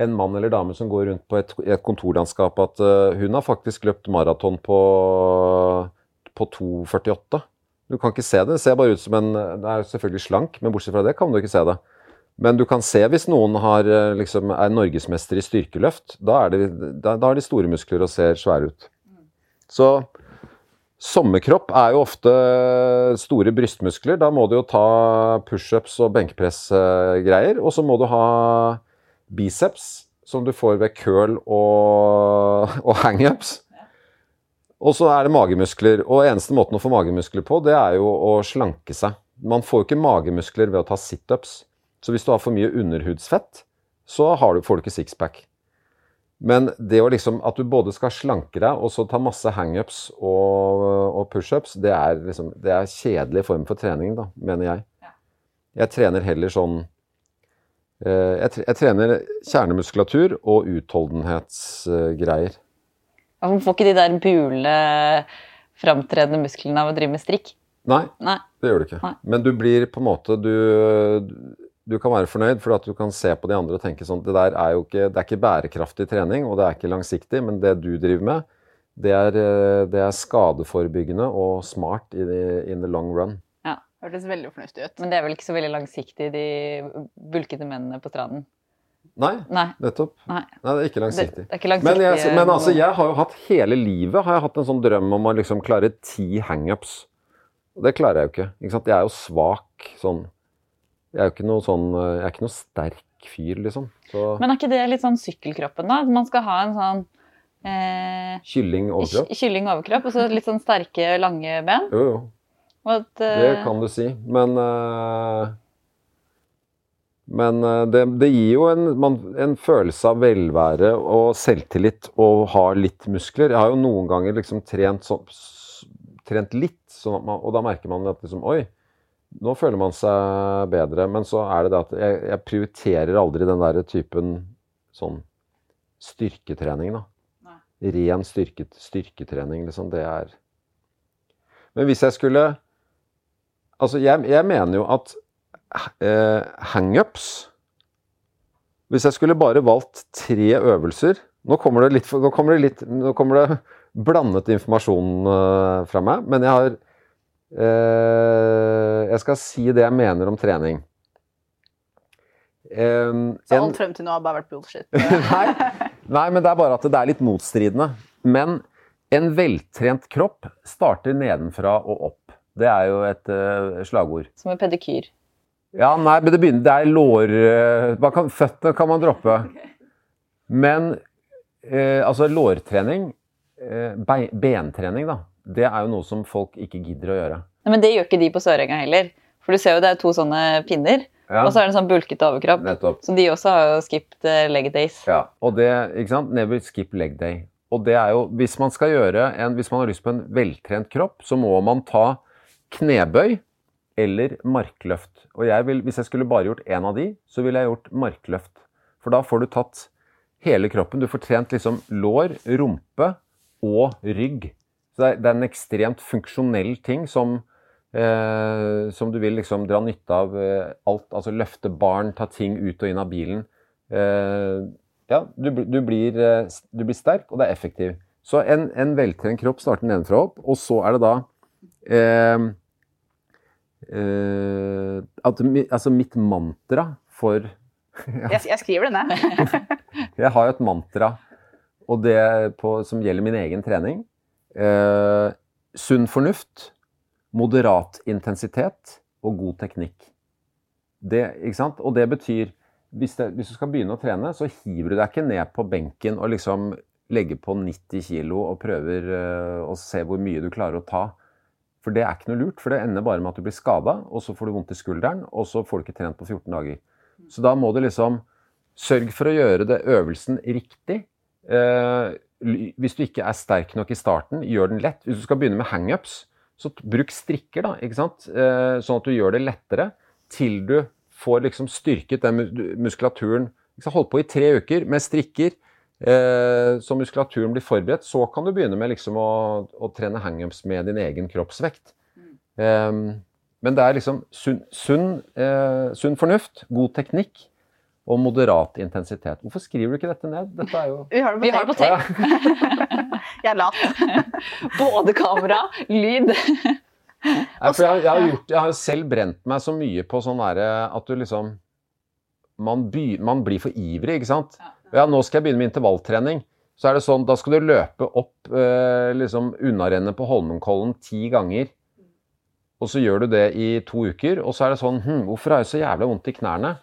[SPEAKER 2] en mann eller dame som går rundt på et, et kontorlandskap at uh, hun har faktisk løpt maraton på, på 2,48. Du kan ikke se det. Det ser bare ut som en Det er selvfølgelig slank, men bortsett fra det kan du ikke se det. Men du kan se hvis noen har, eh, liksom, er norgesmester i styrkeløft. Da, det, da, da har de store muskler og ser svære ut. Så Sommerkropp er jo ofte store brystmuskler. Da må du jo ta pushups og benkpress-greier. Og så må du ha biceps, som du får ved curl og, og hangups. Og så er det magemuskler. Og eneste måten å få magemuskler på, det er jo å slanke seg. Man får jo ikke magemuskler ved å ta situps. Så hvis du har for mye underhudsfett, så du, får du ikke sixpack. Men det å liksom, at du både skal slanke deg og så ta masse hangups og, og pushups, det, er liksom, det er kjedelig form for trening, da, mener jeg. Jeg trener heller sånn eh, jeg, trener kjernemuskulatur og utholdenhetsgreier.
[SPEAKER 1] Man får ikke de der bule, framtredende musklene av å drive med strikk?
[SPEAKER 2] Nei,
[SPEAKER 1] Nei.
[SPEAKER 2] det gjør du ikke.
[SPEAKER 1] Nei.
[SPEAKER 2] Men du blir på en måte Du, du kan være fornøyd, for at du kan se på de andre og tenke sånn Det der er jo ikke, det er ikke bærekraftig trening, og det er ikke langsiktig, men det du driver med, det er, eh, det er skadeforebyggende og smart i the, in the long run.
[SPEAKER 3] Ja, Hørtes veldig fornuftig ut.
[SPEAKER 1] Men det er vel ikke så veldig langsiktig, de bulkete mennene på stranden?
[SPEAKER 2] Nei,
[SPEAKER 1] Nei.
[SPEAKER 2] nettopp.
[SPEAKER 1] Nei.
[SPEAKER 2] Nei, det er ikke
[SPEAKER 1] Det,
[SPEAKER 2] langsiktig.
[SPEAKER 1] det er ikke langsiktig.
[SPEAKER 2] Men, jeg, men altså, jeg har jo hatt hele livet har jeg hatt en sånn drøm om å liksom klare ti hangups. Og det klarer jeg jo ikke. ikke sant? Jeg er jo svak sånn Jeg er jo ikke noe sånn Jeg er ikke noe sterk fyr, liksom. Så
[SPEAKER 1] Men er ikke det litt sånn sykkelkroppen, da? Man skal ha en sånn eh,
[SPEAKER 2] kylling overkropp?
[SPEAKER 1] kylling overkropp og så litt sånn sterke, lange ben?
[SPEAKER 2] Jo, jo.
[SPEAKER 1] At, uh,
[SPEAKER 2] Det kan du si. Men uh, Men uh, det, det gir jo en, man, en følelse av velvære og selvtillit å ha litt muskler. Jeg har jo noen ganger liksom trent, sånn, trent litt, sånn man, og da merker man at liksom Oi, nå føler man seg bedre. Men så er det det at jeg, jeg prioriterer aldri den der typen sånn styrketrening, da. Ren styrke, styrketrening, liksom. Det er Men hvis jeg skulle Altså, jeg, jeg mener jo at eh, hangups Hvis jeg skulle bare valgt tre øvelser Nå kommer det litt, nå kommer det litt Nå kommer det blandet informasjon eh, fra meg, men jeg har Jeg skal si det jeg mener om trening. Em,
[SPEAKER 3] Så alt frem til nå har bare vært bullshit.
[SPEAKER 2] nei, nei, men det er bare at det er litt motstridende. Men en veltrent kropp starter nedenfra og opp. Det er jo et uh, slagord.
[SPEAKER 1] Som en pedikyr.
[SPEAKER 2] Ja, nei, men det begynner Det er lår Uh, kan, Føttene kan man droppe. Men uh, altså lårtrening, uh, be, bentrening, da, det er jo noe som folk ikke gidder å gjøre.
[SPEAKER 1] Nei, Men det gjør ikke de på Sørenga heller. For du ser jo det er to sånne pinner,
[SPEAKER 2] Ja,
[SPEAKER 1] og så er det en sånn bulkete overkropp.
[SPEAKER 2] nettopp.
[SPEAKER 1] Så de også har jo skipped eh, leg days.
[SPEAKER 2] Ja, og det, ikke sant? Never skip leg day. Og det er jo, hvis man skal gjøre en, hvis man har lyst på en veltrent kropp, så må man ta knebøy eller markløft. Og jeg vil, hvis jeg skulle bare gjort én av de, så ville jeg gjort markløft. For da får du tatt hele kroppen. Du får trent liksom lår, rumpe og rygg. Så det er, det er en ekstremt funksjonell ting som, eh, som du vil liksom dra nytte av eh, alt. Altså løfte barn, ta ting ut og inn av bilen. Eh, ja, du, du, blir, eh, du blir sterk, og det er effektiv. Så en, en veltrent kropp starter nedenfra og opp, og så er det da eh, eh, at, Altså mitt mantra for
[SPEAKER 3] Jeg, jeg skriver det ned.
[SPEAKER 2] Jeg har jo et mantra, og det på, som gjelder min egen trening. Eh, sunn fornuft, moderat intensitet og god teknikk. Det? Og det betyr hvis, det, hvis du skal begynne å trene, så hiver du deg ikke ned på benken og liksom legger på 90 kg og prøver eh, å se hvor mye du klarer å ta. For det er ikke noe lurt, for det ender bare med at du blir skada, og så får du vondt i skulderen, og så får du ikke trent på 14 dager. Så da må du liksom Sørg for å gjøre det øvelsen riktig. Eh, hvis du ikke er sterk nok i starten, gjør den lett. Hvis du skal begynne med hangups, så bruk strikker, da, ikke sant? Eh, sånn at du gjør det lettere til du får liksom styrket den muskulaturen. Hold på i tre uker med strikker, eh, så muskulaturen blir forberedt. Så kan du begynne med liksom å, å trene hangups med din egen kroppsvekt. Eh, men det er liksom sunn, sunn, sunn fornuft, god teknikk og moderat intensitet. Hvorfor skriver du ikke dette ned? Dette er jo
[SPEAKER 3] Vi har det på
[SPEAKER 1] Vi har det på
[SPEAKER 3] tape. Jeg er lat.
[SPEAKER 1] Både kamera, lyd.
[SPEAKER 2] Nei, for jeg, jeg, har gjort, jeg har jo selv brent meg så mye på sånn derre at du liksom man, by, man blir for ivrig, ikke sant? Ja, nå skal jeg begynne med intervalltrening. Så er det sånn, da skal du løpe opp eh, liksom unnarennet på Holmenkollen ti ganger. Og så gjør du det i to uker, og så er det sånn hm, Hvorfor har jeg så jævlig vondt i knærne?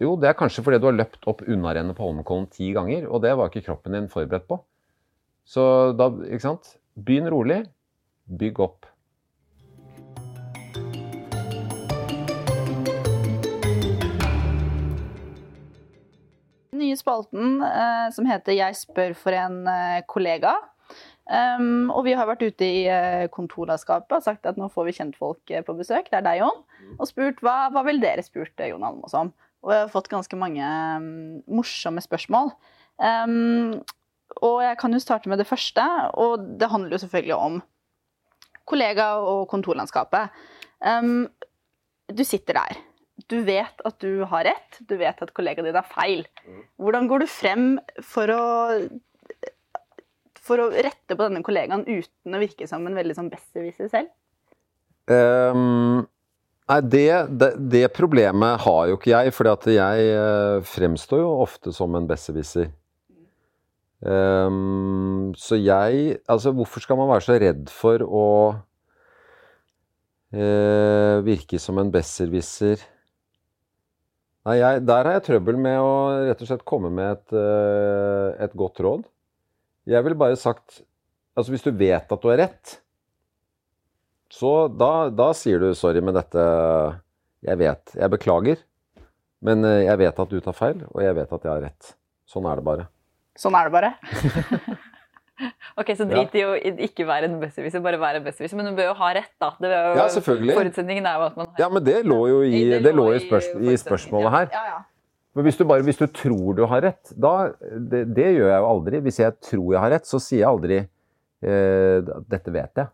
[SPEAKER 2] Jo, det er kanskje fordi du har løpt opp unnarennet på Holmenkollen ti ganger, og det var ikke kroppen din forberedt på. Så da, ikke sant? Begynn rolig. Bygg opp.
[SPEAKER 3] Den nye spalten eh, som heter 'Jeg spør for en eh, kollega'. Um, og vi har vært ute i eh, kontorlandskapet og sagt at nå får vi kjentfolk uh, på besøk. Det er deg, Jon. Og spurt hva, hva vil dere spurt Jon Almaas om? Og jeg har fått ganske mange um, morsomme spørsmål. Um, og jeg kan jo starte med det første, og det handler jo selvfølgelig om kollega- og kontorlandskapet. Um, du sitter der. Du vet at du har rett, du vet at kollegaen din har feil. Hvordan går du frem for å for å rette på denne kollegaen uten å virke som en veldig sånn besserwisser selv?
[SPEAKER 2] Um, nei, det, det, det, problemet har jo ikke jeg, for jeg uh, fremstår jo ofte som en besserwisser. Um, så jeg Altså, hvorfor skal man være så redd for å uh, virke som en besserwisser? Nei, jeg, der har jeg trøbbel med å rett og slett komme med et, uh, et godt råd. Jeg ville bare sagt Altså, hvis du vet at du har rett, så da, da sier du 'sorry, men dette Jeg vet. Jeg beklager. Men eh, jeg vet at du tar feil, og jeg vet at jeg har rett. Sånn er det bare.
[SPEAKER 3] Sånn er det bare.
[SPEAKER 1] ok, Så drit i å ikke være en besserwisser, bare være en besserwisser. Men du bør jo ha rett, da. Jo,
[SPEAKER 2] ja, selvfølgelig.
[SPEAKER 1] Forutsetningen er jo at man har
[SPEAKER 2] Ja, men det lå jo i, det, det lå i, spørs, i spørsmålet her.
[SPEAKER 3] Ja, ja.
[SPEAKER 2] Men hvis du, bare, hvis du tror du har rett, da det, det, gjør jeg jo aldri. Hvis jeg tror jeg har rett, så sier jeg aldri eh, 'dette vet jeg'.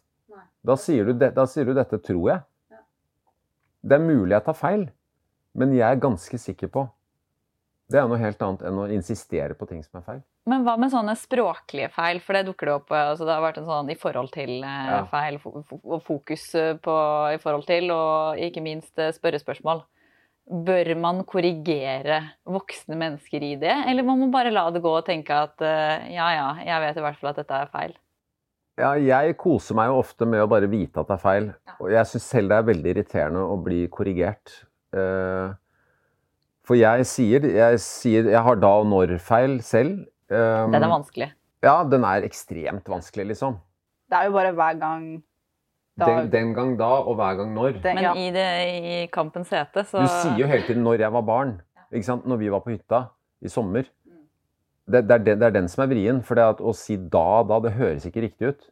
[SPEAKER 2] Da sier, du, da sier, du, 'dette tror jeg'. Ja. Det er mulig jeg tar feil, men jeg er ganske sikker på. Det er noe helt annet enn å insistere på ting som er feil.
[SPEAKER 1] Men hva med sånne språklige feil? For det dukker det opp altså Det har vært en sånn i forhold til eh, ja. feil og fokus på i forhold til, og ikke minst eh, spørrespørsmål. Bør man korrigere voksne mennesker i det, eller må man bare la det gå og tenke at ja ja, jeg vet i hvert fall at dette er feil?
[SPEAKER 2] Ja, jeg koser meg jo ofte med å bare vite at det er feil. Og jeg syns selv det er veldig irriterende å bli korrigert. Uh, for jeg sier, jeg sier Jeg har da og når-feil selv.
[SPEAKER 1] Um, den er vanskelig?
[SPEAKER 2] Ja, den er ekstremt vanskelig, liksom.
[SPEAKER 3] Det er jo bare hver gang
[SPEAKER 2] den, den, gang da, og hver gang når.
[SPEAKER 1] Den, Men i, det, i kampens hete, så
[SPEAKER 2] Du sier jo hele tiden 'når jeg var barn'. Ikke sant? Når vi var på hytta i sommer. Det, det, er, den, det er, den som er vrien. For å si 'da' da, det høres ikke riktig ut.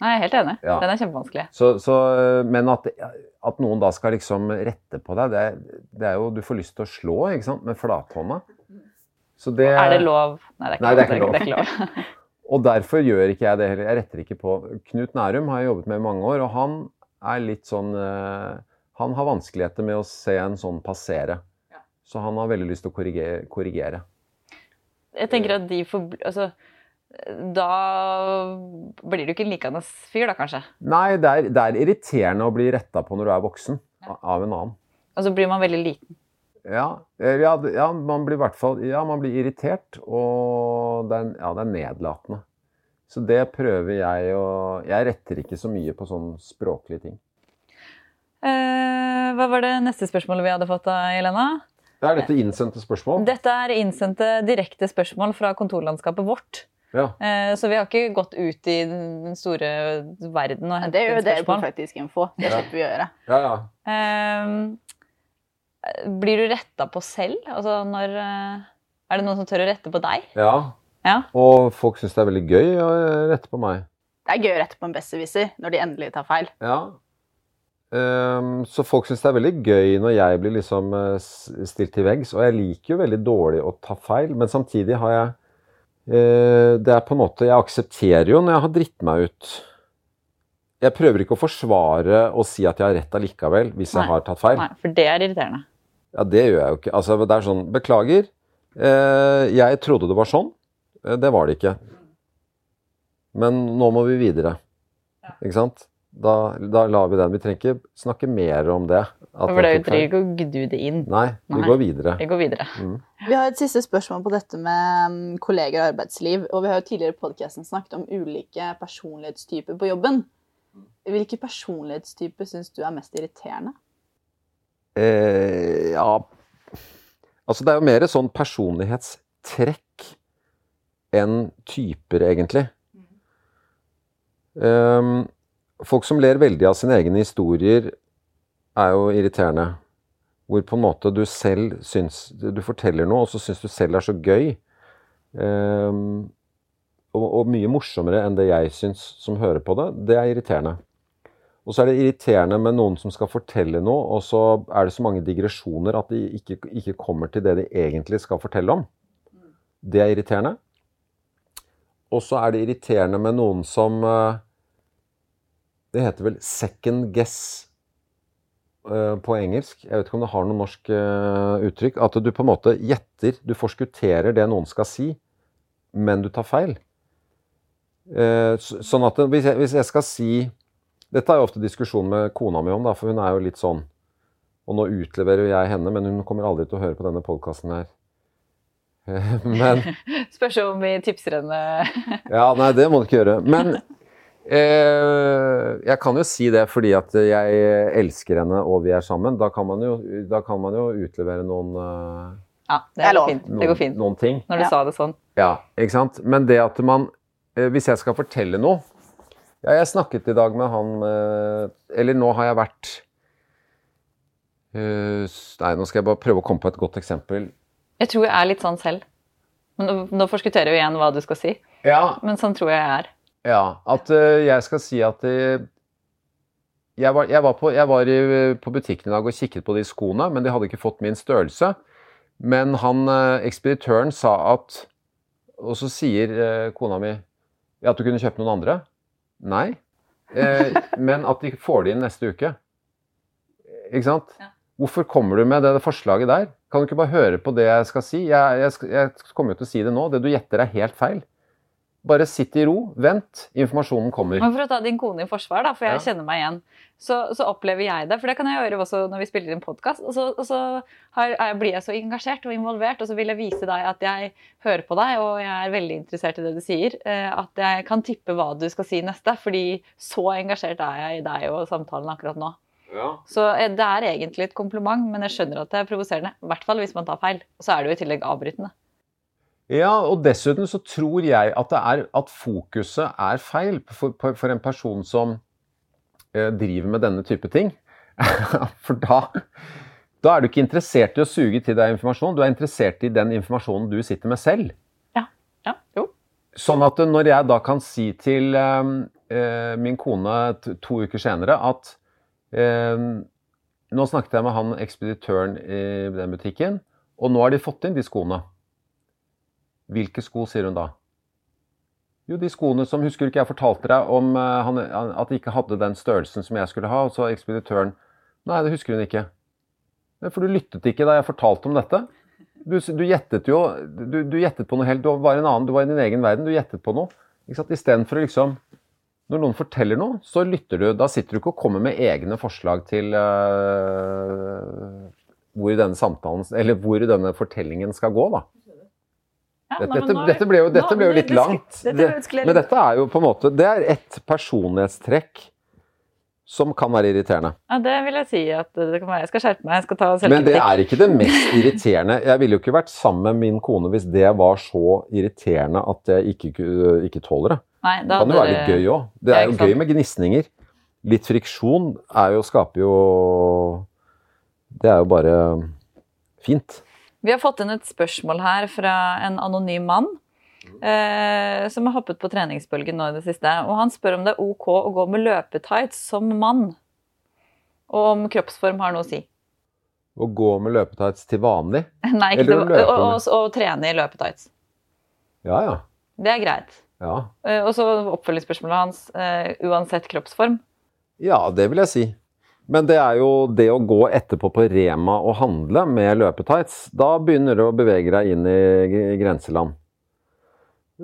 [SPEAKER 1] Nei, jeg er helt enig. Ja. Den er kjempevanskelig.
[SPEAKER 2] Så, så, men at, at, noen da skal liksom rette på deg, det, det, er jo Du får lyst til å slå ikke sant? med flathånda.
[SPEAKER 1] er det lov? Nei, det er ikke, Nei, det er ikke lov. Det er ikke lov.
[SPEAKER 2] Og derfor gjør ikke jeg det heller. Jeg retter ikke på Knut Nærum har jeg jobbet med i mange år, og han er litt sånn eh, Han har vanskeligheter med å se en sånn passere. Så han har veldig lyst til å korrigere. korrigere.
[SPEAKER 1] Jeg tenker at de får Altså da blir du ikke en likende fyr, da kanskje?
[SPEAKER 2] Nei, det er, det er irriterende å bli retta på når du er voksen av en annen.
[SPEAKER 1] Og så blir man veldig liten.
[SPEAKER 2] Ja, ja, ja, man blir i hvert fall ja, man blir irritert, og det er, ja, det er nedlatende. Så det prøver jeg å Jeg retter ikke så mye på sånne språklige ting.
[SPEAKER 1] Eh, hva var det neste spørsmålet vi hadde fått da, Elena?
[SPEAKER 2] Er dette innsendte spørsmål?
[SPEAKER 1] Dette er innsendte direkte spørsmål fra kontorlandskapet vårt.
[SPEAKER 2] Ja.
[SPEAKER 1] Eh, så vi har ikke gått ut i den store verden og hentet spørsmål.
[SPEAKER 3] Det er jo det på Faktisk Info. Det slipper vi å gjøre.
[SPEAKER 2] Ja, ja.
[SPEAKER 1] Um, blir du retta på selv? Altså når eh, Er det noen som tør å rette på deg?
[SPEAKER 2] Ja.
[SPEAKER 1] ja.
[SPEAKER 2] Og folk syns det er veldig gøy å rette på meg.
[SPEAKER 3] Det er gøy å rette på en besserwisser når de endelig tar feil.
[SPEAKER 2] Ja. Um, så folk syns det er veldig gøy når jeg blir liksom uh, stilt til veggs. Og jeg liker jo veldig dårlig å ta feil, men samtidig har jeg uh, Det er på en måte Jeg aksepterer jo når jeg har dritt meg ut. Jeg prøver ikke å forsvare og si at jeg har rett allikevel, hvis Nei. jeg har tatt feil.
[SPEAKER 1] Nei, For det er irriterende.
[SPEAKER 2] Ja, det gjør jeg jo ikke. Altså, det er sånn Beklager. Uh, jeg trodde det var sånn. Uh, det var det ikke. Men nå må vi videre. Ikke sant? Da, da lar vi den. Vi trenger ikke snakke mer om det.
[SPEAKER 1] For det trenger ikke å gdu det inn.
[SPEAKER 2] Nei, vi Nei. går videre.
[SPEAKER 1] Vi går videre.
[SPEAKER 2] Mm.
[SPEAKER 3] Vi har et siste spørsmål på dette med mm, kolleger og arbeidsliv. Og vi har jo tidligere i podkasten snakket om ulike personlighetstyper på jobben. Hvilke personlighetstyper syns du er mest irriterende?
[SPEAKER 2] Eh, ja Altså, det er jo mer sånn personlighetstrekk enn typer, egentlig. Um, folk som ler veldig av sine egne historier, er jo irriterende. Hvor på en måte du selv syns Du forteller noe, og så syns du selv er så gøy. Um, og, og mye morsommere enn det jeg syns som hører på det, det er irriterende. Og så er det irriterende med noen som skal fortelle noe, og så er det så mange digresjoner at de ikke, ikke kommer til det de egentlig skal fortelle om. Det er irriterende. Og så er det irriterende med noen som eh, Det heter vel second guess eh, på engelsk. Jeg vet ikke om det har noe norsk eh, uttrykk. At du på en måte gjetter, du forskutterer det noen skal si, men du tar feil. Sånn at hvis jeg, hvis jeg skal si dette er jo ofte diskusjon med kona mi om, da, for hun er jo litt sånn Og nå utleverer jeg henne, men hun kommer aldri til å høre på denne podkasten her.
[SPEAKER 1] Men Spørs om vi tipser henne
[SPEAKER 2] Ja, nei, det må du ikke gjøre. Men eh, jeg kan jo si det fordi at jeg elsker henne og vi er sammen. Da kan man jo, kan man jo utlevere noen uh,
[SPEAKER 1] Ja, det, går fint. det går fint.
[SPEAKER 2] Noen, ting.
[SPEAKER 1] Når du ja. sa det sånn.
[SPEAKER 2] Ja, ikke sant. Men det at man eh, Hvis jeg skal fortelle noe ja, jeg snakket i dag med han eh, Eller nå har jeg vært uh, Nei, nå skal jeg bare prøve å komme på et godt eksempel.
[SPEAKER 1] Jeg tror jeg er litt sånn selv. Nå, nå forskutterer jeg igjen hva du skal si.
[SPEAKER 2] Ja.
[SPEAKER 1] Men sånn tror jeg jeg er.
[SPEAKER 2] Ja. At uh, jeg skal si at uh, jeg var, jeg var, på, jeg var i, på, butikken i dag og kikket på de skoene, men de hadde ikke fått min størrelse. Men han ekspeditøren sa at Og så sier kona mi at du kunne kjøpe noen andre. Nei. Eh, men at de får det inn neste uke. Ikke sant? Ja. Hvorfor kommer du med det, det, forslaget der? Kan du ikke bare høre på det jeg skal si? Jeg, jeg, jeg kommer jo til å si det nå. Det du gjetter, er helt feil. Bare sitt i ro, vent, informasjonen kommer.
[SPEAKER 1] Men For å ta din kone i forsvar, da, for jeg ja. kjenner meg igjen, så, så, opplever jeg det. For det kan jeg gjøre også når vi spiller inn podkast. Og så, og så har, blir jeg så engasjert og involvert, og så vil jeg vise deg at jeg hører på deg, og jeg er veldig interessert i det du sier. Eh, at jeg kan tippe hva du skal si neste, fordi så engasjert er jeg i deg og samtalen akkurat nå. Ja. Så eh, det er egentlig et kompliment, men jeg skjønner at det er provoserende. I hvert fall hvis man tar feil. Og så er det jo i tillegg avbrytende.
[SPEAKER 2] Ja, og dessuten så tror jeg at, er, at fokuset er feil for, for, en person som eh, driver med denne type ting. for da, da, er du ikke interessert i å suge til deg informasjon, du er interessert i den informasjonen du sitter med selv.
[SPEAKER 1] Ja, ja, jo.
[SPEAKER 2] Sånn at når jeg da kan si til eh, eh min kone to uker senere at eh, Nå snakket jeg med han ekspeditøren i den butikken, og nå har de fått inn de skoene. Hvilke sko, sier hun da? Jo, de skoene som Husker ikke jeg fortalte deg om uh, han, at de ikke hadde den størrelsen som jeg skulle ha? Og så ekspeditøren Nei, det husker hun ikke. For du lyttet ikke da jeg fortalte om dette. Du, du gjettet jo du, du, gjettet på noe helt Du var en annen, du var i din egen verden. Du gjettet på noe. Istedenfor å liksom Når noen forteller noe, så lytter du. Da sitter du ikke og kommer med egne forslag til uh, hvor denne samtalen Eller hvor denne fortellingen skal gå, da. Ja, dette, dette, ble jo, dette ble jo litt langt. men dette er jo på en måte Det er ett personlighetstrekk som kan være irriterende.
[SPEAKER 1] Ja, det vil jeg si at det kan være. Jeg skal skjerpe meg. jeg skal ta
[SPEAKER 2] Men det er ikke det mest irriterende. Jeg ville jo ikke vært sammen med min kone hvis det var så irriterende at jeg ikke, ikke tåler det.
[SPEAKER 1] Nei,
[SPEAKER 2] det kan jo være litt gøy òg. Det er jo gøy med gnisninger. Litt friksjon er jo, skaper jo Det er jo bare fint.
[SPEAKER 1] Vi har fått inn et spørsmål her fra en anonym mann. Eh, som har hoppet på treningsbølgen nå i det siste. Og han spør om det er ok å gå med løpetights som mann. Og om kroppsform har noe å si.
[SPEAKER 2] Å gå med løpetights til vanlig?
[SPEAKER 1] Nei, ikke det, å, å, å, trene i løpetights.
[SPEAKER 2] Ja, ja.
[SPEAKER 1] Det er greit.
[SPEAKER 2] Ja.
[SPEAKER 1] Eh, og så oppfølgingsspørsmålet hans eh, uansett kroppsform.
[SPEAKER 2] Ja, det vil jeg si. Men det er jo det å gå etterpå på Rema og handle med løpetights. Da begynner du å bevege deg inn i grenseland.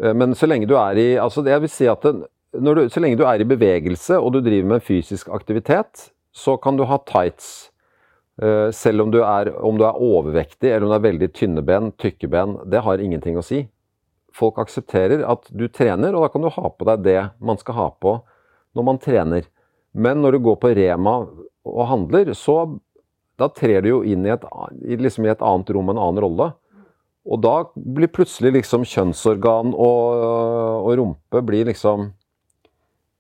[SPEAKER 2] Eh, men så lenge du er i altså jeg vil si at det, du, Så lenge du er i bevegelse og du driver med fysisk aktivitet, så kan du ha tights. Eh, selv om du, er, om du er overvektig eller om du er veldig tynne ben, tykke ben, det har ingenting å si. Folk aksepterer at du trener, og da kan du ha på deg det man skal ha på når man trener. Men når du går på Rema og handler, så da trer du jo inn i et, liksom i et annet rom, en annen rolle. Og da blir plutselig liksom kjønnsorgan og, og rumpe blir liksom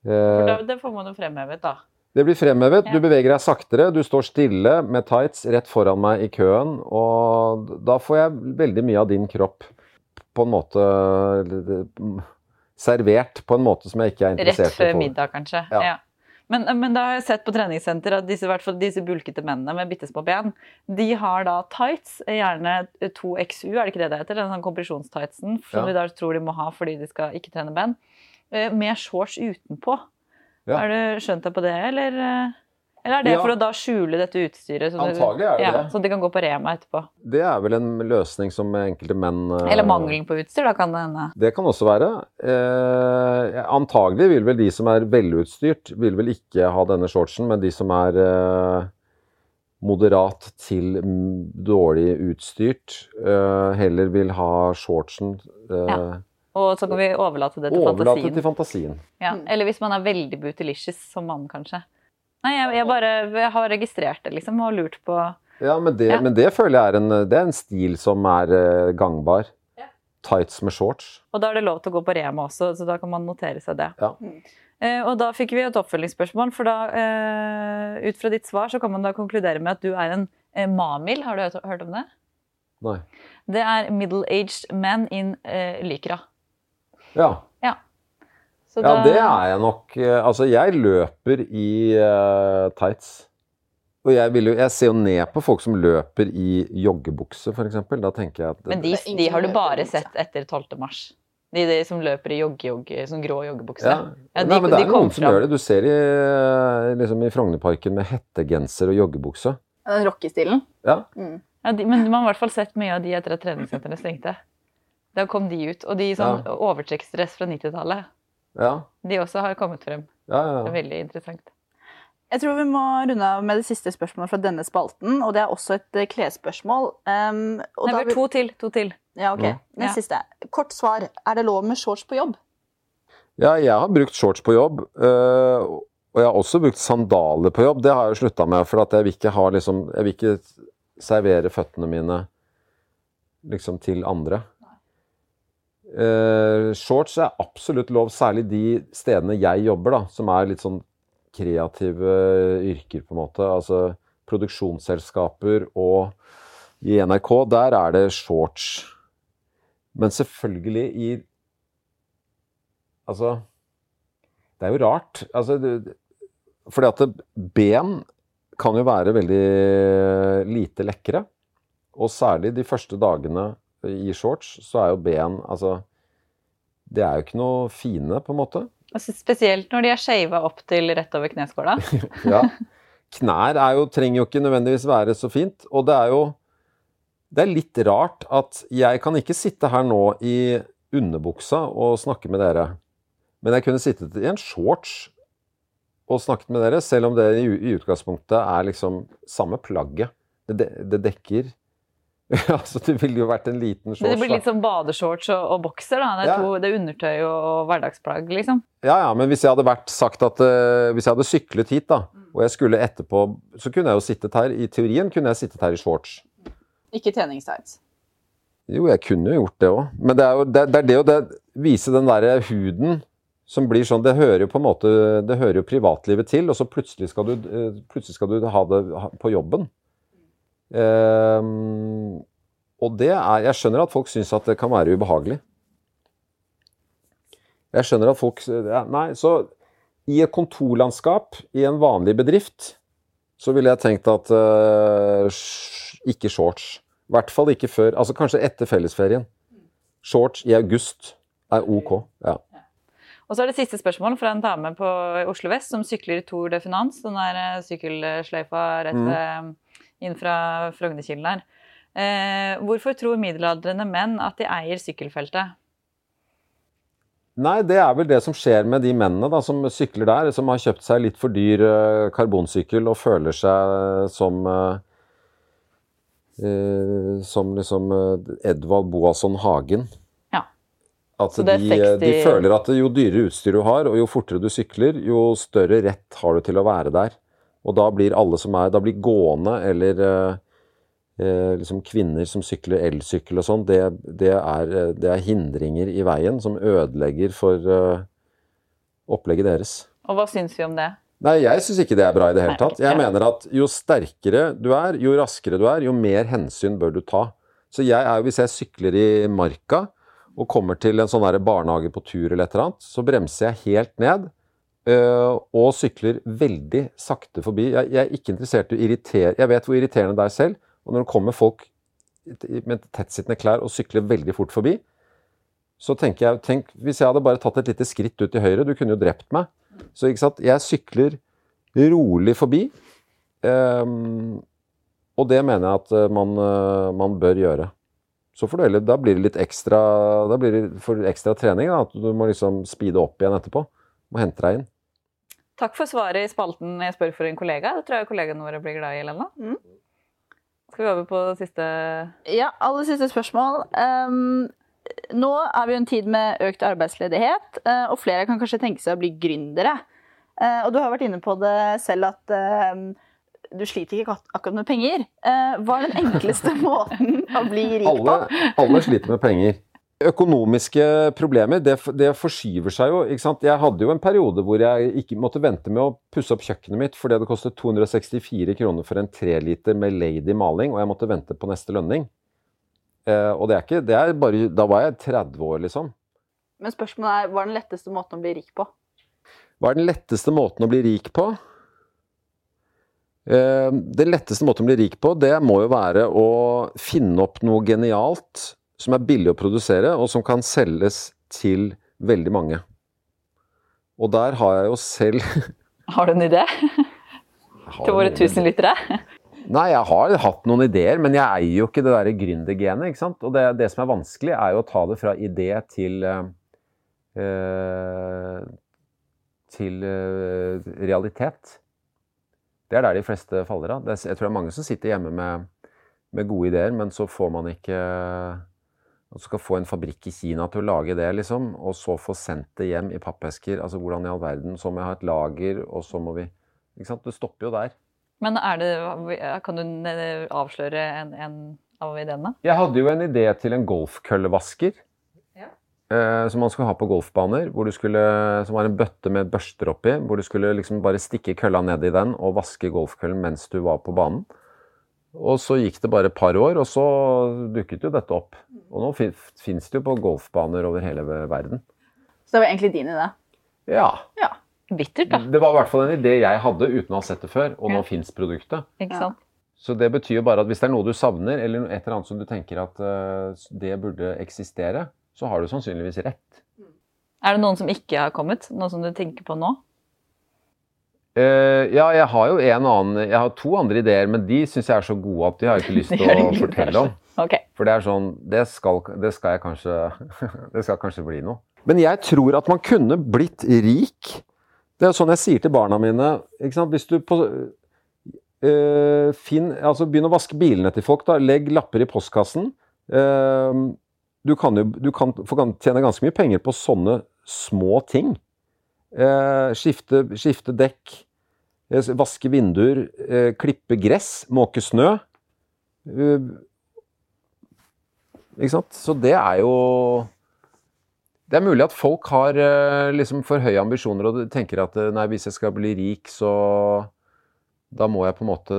[SPEAKER 1] eh, Det får man jo fremhevet, da.
[SPEAKER 2] Det blir fremhevet. Du beveger deg saktere, du står stille med tights rett foran meg i køen. Og da får jeg veldig mye av din kropp på en måte servert på en måte som jeg ikke er interessert i.
[SPEAKER 1] Rett før middag, kanskje. Ja. ja. Men, men, da har jeg sett på treningssenter at disse, disse bulkete mennene med bitte små ben, de har da tights, gjerne 2XU, er det ikke det det heter? Den sånn kompresjonstightsen som ja. de da tror de må ha fordi de skal ikke trene ben. Eh, med shorts utenpå. Ja. Har du skjønt deg på det, eller? Eller er det ja. for å da skjule dette utstyret?
[SPEAKER 2] Så Antagelig er det
[SPEAKER 1] ja,
[SPEAKER 2] det.
[SPEAKER 1] Så de kan gå på Rema etterpå?
[SPEAKER 2] Det er vel en løsning som enkelte menn
[SPEAKER 1] uh, Eller mangelen på utstyr, da kan det hende?
[SPEAKER 2] Det kan også være. Eh, antagelig vil vel de som er velutstyrt, vil vel ikke ha denne shortsen, men de som er eh, moderat til dårlig utstyrt, heller vil ha shortsen. Ja.
[SPEAKER 1] Og så kan vi overlate det til
[SPEAKER 2] overlate
[SPEAKER 1] fantasien.
[SPEAKER 2] Til fantasien.
[SPEAKER 1] Ja. Eller hvis man er veldig bootylicious som mann, kanskje. Nei, jeg, jeg bare jeg har registrert det, liksom, og lurt på
[SPEAKER 2] Ja, men det, ja. Men det føler jeg er en, det er en stil som er uh, gangbar. Ja. Tights med shorts.
[SPEAKER 1] Og da er det lov til å gå på Rema også, så da kan man notere seg det.
[SPEAKER 2] Ja.
[SPEAKER 1] Uh, og da fikk vi et oppfølgingsspørsmål, for da, uh, ut fra ditt svar så kan man da konkludere med at du er en mamil. Har du hørt, hørt, om det?
[SPEAKER 2] Nei.
[SPEAKER 1] Det er middle-aged men in Lycra.
[SPEAKER 2] Ja.
[SPEAKER 1] ja.
[SPEAKER 2] Da... Ja, det er jeg nok. Eh, altså, jeg løper i uh, tights. Og jeg, jo, jeg, ser jo ned på folk som løper i joggebukse, f.eks. Da tenker jeg at
[SPEAKER 1] Men de, de har du bare sett etter 12. mars? De, de som løper i jogge, jogge, sånn grå joggebukse?
[SPEAKER 2] Ja. ja de, Nei, men det er noen som gjør det. Du ser i, eh, liksom i Frognerparken med hettegenser og joggebukse.
[SPEAKER 3] Den rockestilen?
[SPEAKER 2] Ja.
[SPEAKER 1] Mm. ja de, men man har i hvert fall sett mye av de etter at treningssentrene stengte. Da kom de ut. Og de sånn ja. overtrekksdress fra 90-tallet.
[SPEAKER 2] Ja.
[SPEAKER 1] De også har kommet frem.
[SPEAKER 2] Ja, ja,
[SPEAKER 1] det er veldig interessant.
[SPEAKER 3] Jeg tror vi må runde av med det siste spørsmålet fra denne spalten. Og det er også et uh, klesspørsmål. Um,
[SPEAKER 1] Nei, vi to til. To til.
[SPEAKER 3] Ja, ok. Den siste. Kort svar. Er det lov med shorts på jobb?
[SPEAKER 2] Ja, jeg har brukt shorts på jobb. Uh, og jeg har også brukt sandaler på jobb. Det har jeg jo slutta med, for jeg vil ikke ha liksom Jeg vil ikke servere føttene mine liksom til andre. Uh, shorts er absolutt lov, særlig de stedene jeg jobber, da, som er litt sånn kreative yrker, på en måte. Altså produksjonsselskaper og i NRK, der er det shorts. Men selvfølgelig i Altså Det er jo rart. Altså, fordi at ben kan jo være veldig lite lekre. Og særlig de første dagene i shorts, så er jo ben Altså, det er jo ikke noe fine, på en måte.
[SPEAKER 1] Altså, spesielt når de er shava opp til rett over kneskåla.
[SPEAKER 2] ja. Knær jo, trenger jo ikke nødvendigvis være så fint. Og det er jo Det er litt rart at jeg kan ikke sitte her nå i underbuksa og snakke med dere. Men jeg kunne sittet i en shorts og snakket med dere, selv om det i, i utgangspunktet er liksom samme plagget. Det, det dekker Altså, det ville jo vært en liten shorts.
[SPEAKER 1] Det blir litt sånn badeshorts og, og bokser, da. Det er, ja. to, det er undertøy og, og, hverdagsplagg, liksom.
[SPEAKER 2] Ja, ja, men hvis jeg hadde vært sagt at uh, Hvis jeg hadde syklet hit, da, og jeg skulle etterpå Så kunne jeg jo sittet her I teorien kunne jeg sittet her i shorts.
[SPEAKER 3] Ikke treningstights.
[SPEAKER 2] Jo, jeg kunne jo gjort det òg. Men det er jo det, det, er det å det, vise den derre huden som blir sånn Det hører jo på en måte Det hører jo privatlivet til, og så plutselig skal du, eh, plutselig skal du ha det på jobben. Um, og det er Jeg skjønner at folk syns at det kan være ubehagelig. Jeg skjønner at folk Nei, så i et kontorlandskap i en vanlig bedrift så ville jeg tenkt at uh, ikke shorts. I hvert fall ikke før Altså kanskje etter fellesferien. Shorts i august er ok. Ja.
[SPEAKER 1] Og så er det siste spørsmål fra en dame på Oslo vest som sykler Tour de Finance. Den der eh, sykkelsløyfa rett mm. ved inn fra Frognerkilen her. Eh, hvorfor tror middelaldrende menn at de eier sykkelfeltet?
[SPEAKER 2] Nei, det er vel det som skjer med de mennene da, som sykler der, som har kjøpt seg litt for dyr uh, karbonsykkel og føler seg som uh, uh, Som liksom Edvald Boasson Hagen. At de, 60... de, føler at jo dyrere utstyr du har, og jo fortere du sykler, jo større rett har du til å være der. Og da blir alle som er Da blir gående eller eh, eh, liksom kvinner som sykler elsykkel og sånn, det, det, eh, det, er hindringer i veien som ødelegger for eh, opplegget deres.
[SPEAKER 1] Og hva syns vi om det?
[SPEAKER 2] Nei, jeg syns ikke det er bra i det hele tatt. Jeg mener at jo sterkere du er, jo raskere du er, jo mer hensyn bør du ta. Så jeg er, hvis jeg sykler i marka, og kommer til en sånn barnehage på tur eller et eller annet, så bremser jeg helt ned øh, og sykler veldig sakte forbi. Jeg, jeg er ikke interessert i å irritere Jeg vet hvor irriterende det er selv. Og når det kommer folk med tettsittende klær og sykler veldig fort forbi, så tenker jeg tenk, Hvis jeg hadde bare tatt et lite skritt ut til høyre Du kunne jo drept meg. Så ikke sant, jeg sykler rolig forbi. Øh, og det mener jeg at eh, man, uh, man bør gjøre. Så får du heller, da blir det litt ekstra, da blir det for ekstra trening. Da, at du må liksom speede opp igjen etterpå. Må hente deg inn.
[SPEAKER 1] Takk for svaret i spalten 'Jeg spør for en kollega'. Det tror jeg kollegaene våre blir glad i, Helena. Mm. Skal vi over på det siste
[SPEAKER 3] Ja, aller siste spørsmål. Um, nå er vi jo en tid med økt arbeidsledighet, uh, og flere kan kanskje tenke seg å bli gründere. Uh, og du har vært inne på det selv at uh, du sliter ikke akkurat med penger. Eh, hva er den enkleste måten å bli rik
[SPEAKER 2] på? Alle, alle sliter med penger. Økonomiske problemer det, det, forskyver seg jo. ikke sant? Jeg hadde jo en periode hvor jeg ikke måtte vente med å pusse opp kjøkkenet mitt fordi det kostet 264 kroner for en treliter med Lady maling, og jeg måtte vente på neste lønning. Eh, og det er ikke, det er bare, Da var jeg 30 år, liksom.
[SPEAKER 3] Men spørsmålet er, hva er den letteste måten å bli rik på?
[SPEAKER 2] Hva er den letteste måten å bli rik på? Eh, den letteste måten å bli rik på, det må jo være å finne opp noe genialt som er billig å produsere, og som kan selges til veldig mange. Og der har jeg jo selv
[SPEAKER 1] Har du en idé? til våre tusen lyttere?
[SPEAKER 2] Nei, jeg har hatt noen ideer, men jeg eier jo ikke det derre gründergenet. ikke sant? Og det, det, som er vanskelig, er jo å ta det fra idé til eh, til eh, realitet. Det er der de fleste faller av. jeg tror det er mange som sitter hjemme med, med gode ideer, men så får man ikke og skal få en fabrikk i Kina til å lage det, liksom, og så få sendt det hjem i pappesker. Altså hvordan i all verden Så må jeg ha et lager, og så må vi Ikke sant. Det stopper jo der.
[SPEAKER 1] Men er det Kan du avsløre en, en av ideene?
[SPEAKER 2] Jeg hadde jo en idé til en golfkøllevasker. Eh, som man skulle ha på golfbaner, skulle, som var en bøtte med børster oppi. Hvor du skulle liksom bare stikke kølla ned i den og vaske golfkøllen mens du var på banen. Og så gikk det bare et par år, og så dukket jo dette opp. Og nå fins det jo på golfbaner over hele verden.
[SPEAKER 3] Så det var egentlig din idé?
[SPEAKER 2] Ja.
[SPEAKER 3] ja.
[SPEAKER 1] Bittert, da.
[SPEAKER 2] Det var i hvert fall en idé jeg hadde uten å ha sett det før, og nå ja. fins produktet.
[SPEAKER 1] Ikke sant?
[SPEAKER 2] Så det betyr jo bare at hvis det er noe du savner, eller et eller annet som du tenker at uh, det burde eksistere, så har du sannsynligvis rett.
[SPEAKER 1] Er det noen som ikke har kommet? Noe som du tenker på nå?
[SPEAKER 2] Uh, ja, jeg har jo en annen Jeg har to andre ideer, men de syns jeg er så gode at de har jeg ikke lyst til å fortelle om.
[SPEAKER 1] Okay.
[SPEAKER 2] For det er sånn det skal, det skal jeg kanskje Det skal kanskje bli noe. Men jeg tror at man kunne blitt rik. Det er sånn jeg sier til barna mine. Hvis du på, uh, finn, altså Begynn å vaske bilene til folk. da, Legg lapper i postkassen. Uh, du kan jo du kan, kan tjene ganske mye penger på sånne små ting. Eh, skifte, skifte, dekk, eh, vaske vinduer, eh, klippe gress, måke snø. Eh, ikke sant? Så det er jo Det er mulig at folk har eh, liksom for høye ambisjoner og tenker at eh, nei, hvis jeg skal bli rik, så da må jeg på en måte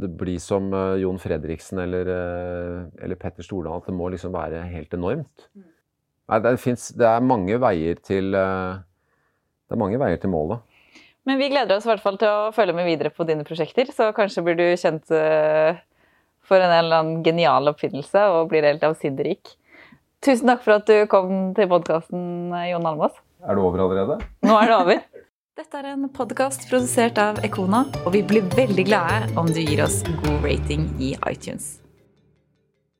[SPEAKER 2] det bli som eh, Jon Fredriksen eller, eh, eller Petter Stordalen. At det må liksom være helt enormt. Mm. Nei, det, finnes, det er mange veier til eh, Det er mange veier til målet.
[SPEAKER 1] Men vi gleder oss i hvert fall til å følge med videre på dine prosjekter. Så kanskje blir du kjent for en eller annen genial oppfinnelse og blir helt avsindig rik. Tusen takk for at du kom til podkasten, Jon Almås.
[SPEAKER 2] Er det over allerede?
[SPEAKER 1] Nå er det over. Dette er en podkast produsert av Ekona, og vi blir veldig glade om du gir oss god rating i iTunes.